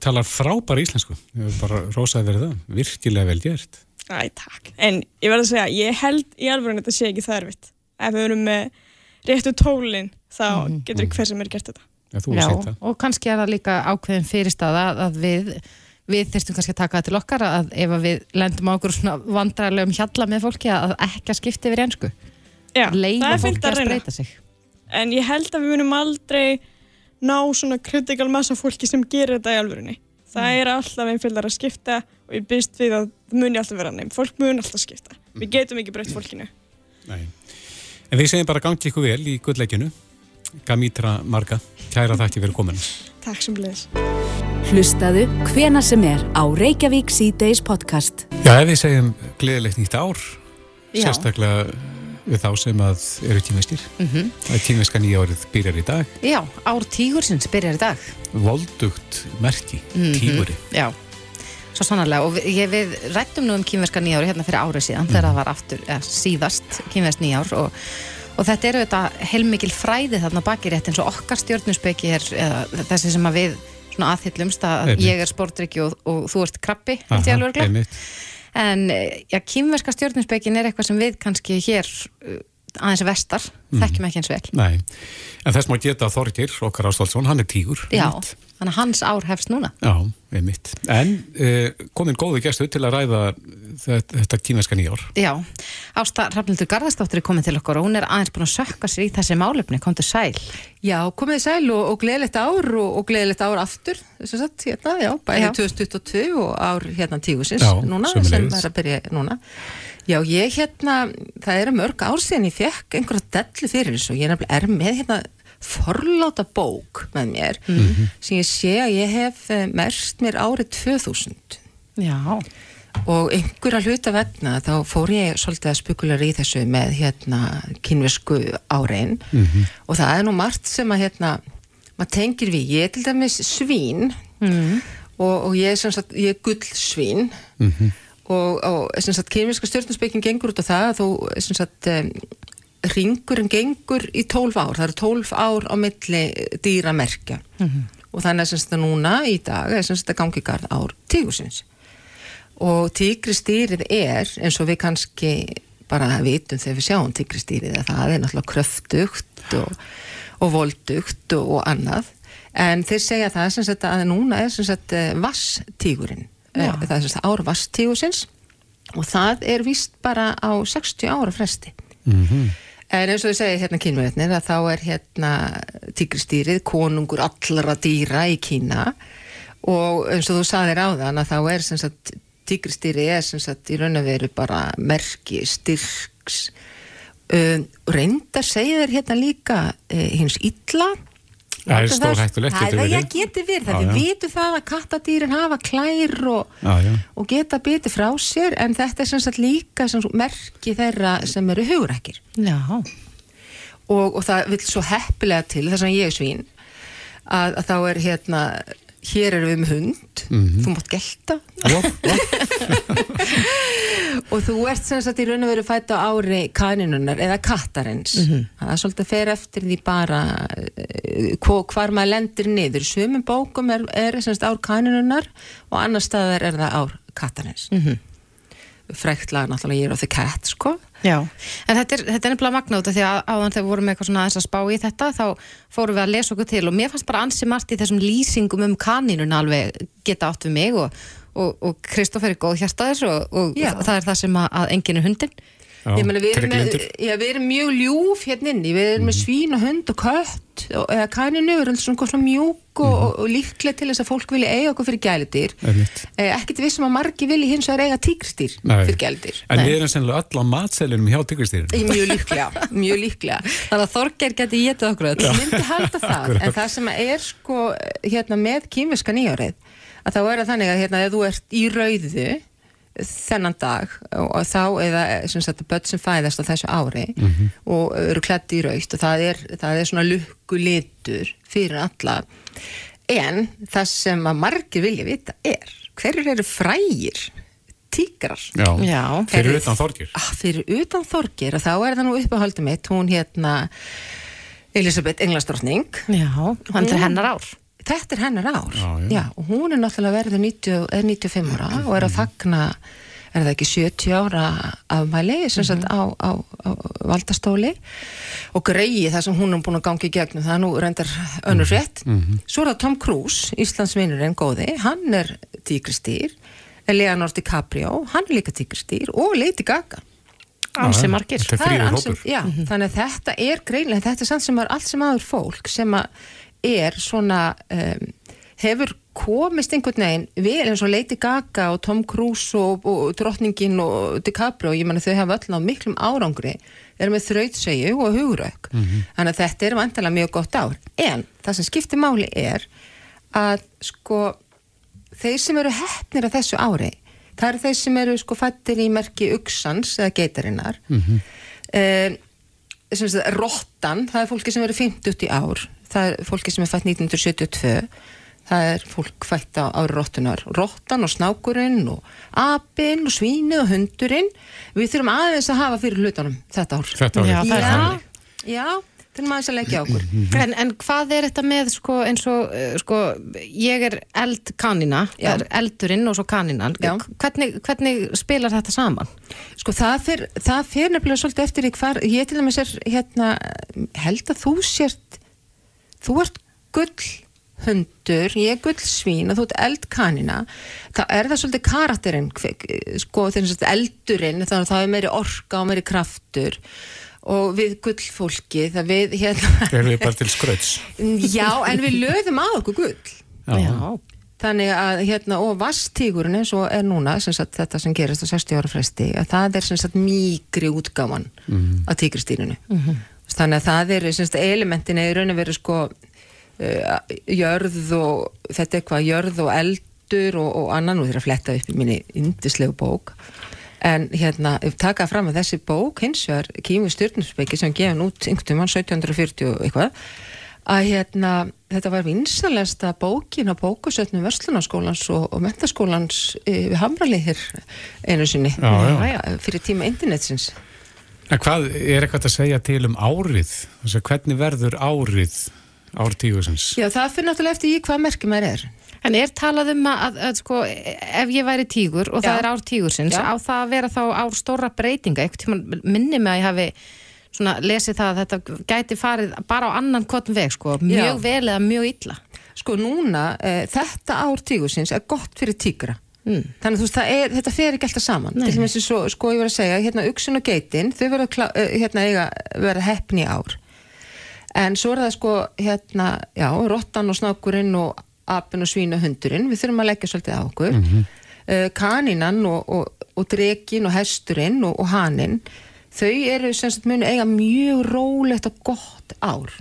talar frábær íslensku. Ég hef bara rósaði verið það. Virkilega vel gert. Æ, takk. En ég verð að segja, ég held í alveg að þetta sé ekki það erfitt. Ef við erum með réttu tólinn, þá getur hver sem er gert þetta. Já, þú Já, hefur sett það. og kannski er það líka ákveðin fyrirstaða að við við þyrstum kannski að taka það til okkar að ef að við lendum á okkur svona vandræðilegum hjalla með fólki að ekki að skipta yfir ensku Já, leiða það fólki að að spreita sig En ég held að við munum aldrei ná svona kritikal massa fólki sem gerir þetta í alvörunni. Það er alltaf einfjöldar að skipta og ég byrst við að það muni alltaf vera neym. Fólk muni alltaf skipta. Við getum ekki breytt fólkinu. Nei. En við segjum bara gangi ykkur vel í gullleikinu. Gamítra Marga, kæra þakki fyrir komin. Takk sem bleðis. Hlustaðu hvena sem er á Reykjavík C-Days podcast. Já, ef við segjum gleðilegt nýtt ár, Já. sérstaklega við þá sem að eru tímestir. Mhm. Það er tímeska nýja árið byrjar í dag. Já, ár tígursins byrjar í dag Voldugt merki, Mhm. tíguri. Já, svo sannarlega og við, við rættum nú um kýmverska nýjári hérna fyrir árið síðan þegar það var aftur, eða, síðast kýmversk nýjár og, og þetta eru þetta heilmikil fræði þarna baki rétt eins og okkar stjórnusbeki er eða, þessi sem að við svona aðhyllumst að Einmitt. ég er sportryggi og, og þú ert krabbi Aha, en eh, já, kýmverska stjórnusbekin er eitthvað sem við kannski hér uh, aðeins vestar, Mhm. þekkjum ekki eins vel Nei, en þess má geta Þorgir, okkar Ástálsson, hann er tígur. Já, einmitt. þannig að hans ár hefst núna Já, einmitt. En uh, komin góðu gestu til að ræða þetta, þetta tímeska nýjár. Já, Ásta Rafnildur Garðarsdóttir er komin til okkur og hún er aðeins búin að sökka sér í þessi málefni, kom til sæl. Já, komið sæl og, og gleðilegt ár og, og gleðilegt ár aftur, þess að sagt, hérna, já, bæði Já. 2022 og ár hérna tígusins núna, sem er að byrja núna. Já, ég hérna, það eru mörg ár síðan ég fekk einhverja dellu fyrir þessu. Og ég nefnilega er með hérna forláta bók með mér sem ég sé að ég hef eh, merst mér árið 2000 Já, og einhverja hluta vegna þá fór ég svolítið að spekulara í þessu með hérna kynversku árein og það er nú margt sem að hérna maður tengir við, ég er til dæmis svín og, og ég er sem sagt, ég er gullsvín. Og, og sem sagt kynverska stjórnarspekin gengur út á það að þú sem sagt ringurinn gengur í 12 ár, það eru 12 ár á milli dýramerkja og þannig að núna í dag er sem sagt að gangi garð ár tígusins og tígristýrið er eins og við kannski bara vitum þegar við sjáum tígristýrið að það er náttúrulega kröftugt og, og voldugt og, og annað. En þeir segja það að núna er eh, vasstígurinn Já. Eh, það er sagt ár vasstígusins og það er víst bara á 60 ára fresti. En eins og þið segir hérna kynverðnir að þá er hérna tígristýrið konungur allra dýra í Kína og eins og þú saðir áðan að þá er sem sagt tígristýrið er sem sagt í raun og veru bara merki, styrks. Um, reynda segja þér hérna líka uh, hins illa Það er Láta stórhættulegt, Það getur er- verið. já, getur verið. Það, við vitum það að kattadýrin hafa klær og Já, já. og geta bitið frá sér en þetta er sem sagt líka sem merki þeirra sem eru hugurækir. Já, og, og það vil svo heppilega til þess að ég er svín að, að þá er hérna hér erum við með hund. Þú mátt gelta. Jó. og þú ert sem sagt í raun og veru fætt á ári kaninunar eða kattarins. Það er svolítið að fer eftir því bara eh, hvar maður lendir niður. Sumum bókum er, er sem sagt ár kaninunar og annar staðar er það ár kattarins. Mm -hmm. Frækt lag náttúrulega er á the cat sko já. En þetta er, þetta er nefnilega af því að áðan þegar við vorum eitthvað svona aðeins að spá í þetta þá fórum við að lesa okkur til og mér fannst bara ansi margt í þessum lýsingum um kanínun alveg geta átt við mig og og, og Kristoffer er góð hjartaðis og, og Já. það er það sem að, er hundin Ég meina, við erum, með, já, við erum mjög ljúf hérna inni, við erum með svín og hund og kött og, eða kaninu, við erum svona, svona mjúk og, og, og líklega til þess að fólk vilja eiga okkur fyrir Einmitt. eh, ekkert vissum að margi vilji hins vegar eiga tígristýr Nei. fyrir gælitir En við erum sennilega öll á matselunum hjá tígristýrinu. mjög líklega, mjög líklega. Þannig að Þorgeir geti getið okkur ég myndi halda það, Akkurat. en það sem er sko hérna með kýmverska nýjárið að þá er það þannig að hérna ef þú ert í rauðu þennan dag og, þá eða sem sagt börn sem fæðast á þessu ári og eru klætt í raut og það er, það er svona lukkulitur fyrir alla. En það sem að margir vilja vita er hverjir eru frægir tígrar? Já, Já. fyrir utan þorgir. ah, fyrir utan þorgir og þá er það nú uppáhaldum mitt. Hún hérna Elisabeth Englandsdrottning. Hann er hennar ár. Þetta er hennar ár. Já, já. og hún er náttúrulega verið 90, er 95 ára og er að fagna er það ekki 70 ára afmæli sem sagt á, á, á valdastóli og greiði það sem hún er búin að gangi í gegnum það er nú reyndar önnur rétt svo er það Tom Cruise, Íslandsvinurinn góði hann er tígristýr Leonardo DiCaprio, hann er líka tígristýr og Lady Gaga. Ansi margir. Þetta er er ansi- hópur. Já, þannig að þetta er greinlega, þetta er samt sem er allt sem aður fólk sem að er svona um, hefur komist einhvern veginn við eins og Lady Gaga og Tom Cruise og, og drottningin og DiCaprio, ég menna þau hafa öll á miklum árangri, eru með þrautsegju og hugrauk, þannig að þetta er vantilega mjög gott ár, en það sem skiptir máli er að sko þeir sem eru hefnir að þessu ári það eru þeir sem eru sko fættir í merki uksans eða geitarinnar. Mm -hmm. Rottan, það er fólki sem eru 50 í ár það er fólki sem er fætt 1972 það er fólk fætt á ári rottunar. Rottan og snákurinn og apinn og svínið og hundurinn. Við þurfum aðeins að hafa fyrir hlutunum þetta ár. Þetta. Já, er Já, já, þurfum aðeins að leggja á okkur. En, en hvað er þetta með sko, eins og uh, sko, ég er eldkanina, Já. er eldurinn og svo kaninan, hvernig, hvernig spilar þetta saman? Sko það fer, það fer nefnilega svolítið eftir í hvar, ég til dæmis er hérna, held að þú sért, þú ert gull hundur, ég er gull svín og þú ert eldkanina, þá er það svolítið karakterinn, sko þegar sagt eldurinn, þannig að það er meiri orka og meiri kraftur og við gullfólki, það við hérna, Erum við bara til skrauts? já, en við löðum á okkur gull. Já. Þannig að hérna og vastígurinn eins og er núna sem sagt, þetta sem gerist á 60 ára fresti að það er sem sagt mýgri útgáman Mhm. af tígristýrinu þannig að það er sem sagt elementin er í raun og veru sko uh, jörð og þetta er hvað jörð og eldur og, og annan og þeir að fletta upp í minni indislegu bók. En hérna taka fram að þessi bók hins vegar Kími stjórnuspeiki sem gefin út einhvern tímann 1740 og eitthvað að hérna, þetta var vinsalesta bókin á bókusötnum Verslunarskólans og, og mentaskólans e, við Hamraliðir einu sinni. Já, já. fyrir tíma internetsins En hvað er eitthvað að segja til um árið? Þess að hvernig verður árið ártígusins? Já, það fyrir náttúrulega eftir í hvað merkjum maður er En er talað um að, að, að sko, ef ég væri tígur og það Já. er ár tígursins, Já. á það að vera þá ár stóra breytinga, eitthvað tíma minni mig að ég hafi svona lesið það að þetta gæti farið bara á annan kotn veg, sko, mjög Já. vel eða mjög illa. Sko núna, e, þetta ár tígusins er gott fyrir tígra Mm. Þannig að þú veist, er, þetta fer ekki alltaf saman. Til dæmis eins og, sko ég var að segja, hérna Uxun og Geitin, þau verða hérna verða heppni í ár. En svo er það sko, hérna já, rottan og snákurinn og apinn og svín og hundurinn, við þurfum að leggja svolítið á okkur. Mm Kaninan og, og, og drekin og hesturinn og, og haninn þau eru sem sagt muni eiga mjög rólegt og gott ár.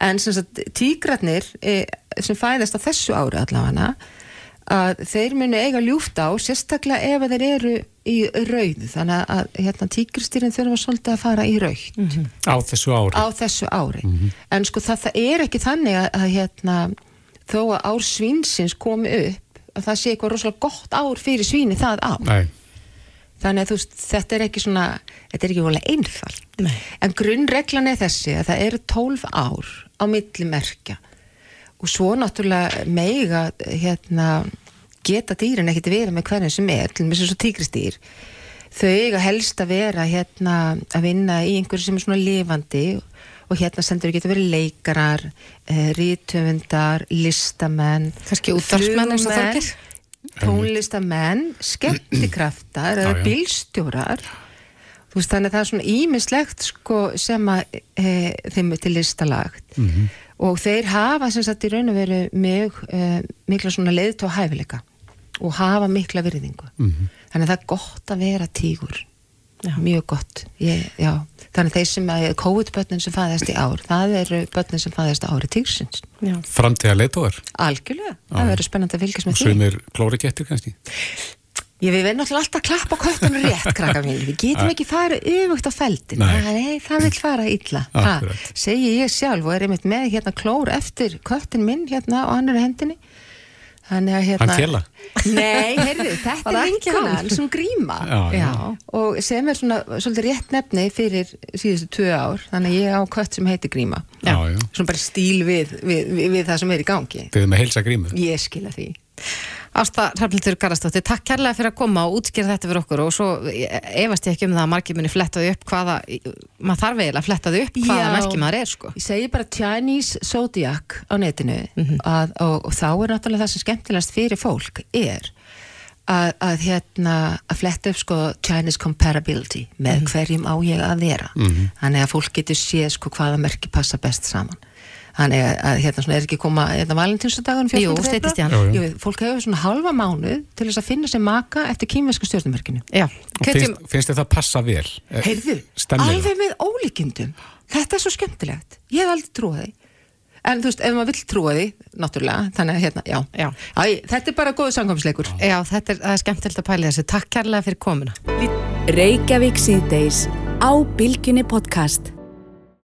En sem sagt tígratnir e, sem fæðast á þessu ári allavega að þeir muni eiga ljúft á sérstaklega ef þeir eru í rauð. Þannig að hérna, tígristýrin þurfa svolítið að fara í rauð Á þessu ári? á þessu ári. En sko það, það er ekki þannig að, að hérna, þó að ár svínsins komi upp að það sé eitthvað rosalega gott ár fyrir svíni það ár Nei. þannig að þú veist, þetta er ekki svona þetta er ekki volið einfalt. Nei. en grunnreglan er þessi að það eru 12 ár á milli merkja og svo náttúrulega meiga hérna geta dýrin ekkert verið með hvernig sem er til og með svo tígristýr þau eiga helst að vera hérna að vinna í einhverju sem er svona lifandi og hérna sendur geta verið leikarar eh, rítöfundar, listamenn Kannski útvarpsmenn eins og Þorgeir? tónlistamenn skemmtikraftar eða bílstjórar. Þú veist þannig að það er svona ímislegt sko sem að e, þeim er til listalagt og þeir hafa sem sagt í raun og veru mjög e, mikla svona leiðt og hæfileika og hafa mikla virðingu þannig að það er gott að vera tígur Já. mjög gott ég, já. þannig að þeir sem að COVID-bötnin sem fæðast í ár það eru bötnin sem fæðast á ári tígsins Já. Framtíða leitóðar? algjörlega, það verður spennandi að fylgjast Og með því sumir klóri gettir kannski? Ég við verðum náttúrulega alltaf að klappa köttunum rétt, krakka mín. Við getum ekki farið yfugt á feldin. Nei. Það vil fara illa. Akkurat. segi ég sjálf og er einmitt með hérna klór eftir köttin minn hérna á annari hendinni. Þannig að hérna... Hann kjela? Nei, heyrðu, þetta er vinkonan hann. sem gríma. Já, já. Og sem er svona svolítið rétt nefni fyrir síðustu tvö ár. Þannig að ég á kött sem heitir gríma. Já, já. Svona bara stíl við, við, við, við það sem er í gangi. Þið Ásta Hrafnildur Garastóttir, takk kærlega fyrir að koma og útskýra þetta fyrir okkur og svo efast ég ekki um það að margir muni flettaði upp hvaða, maður þarf eiginlega að flettaði upp hvaða merki maður er sko. Ég segi bara Chinese Zodiac á netinu að, og, og þá er náttúrulega það sem skemmtilegast fyrir fólk er að, að hérna að fletta upp sko Chinese comparability. Með hverjum á ég að vera? Þannig að fólk getur séð sko hvaða merki passa best saman þannig að, að hérna svona er ekki koma hérna valentinsadagurinn 14. Jú, febrúar? styttist í hann. Jú, jú. Jú, fólk hefur svona halva mánuð til þess að finna sér maka eftir kýmversku hvetjum, Finnst, finnst þið það passa vel? Eh, Heyrðu, Stemmilega. alveg með ólíkindum Þetta er svo skemmtilegt, ég hef aldrei trúið því En þú veist, ef maður vill trúa því Náttúrulega, þannig að hérna, já, Já. Æ, Þetta er bara góðu samkvæmsleikur já, þetta er, það er skemmtilegt að pæla þessu. Takk kærlega fyrir komuna.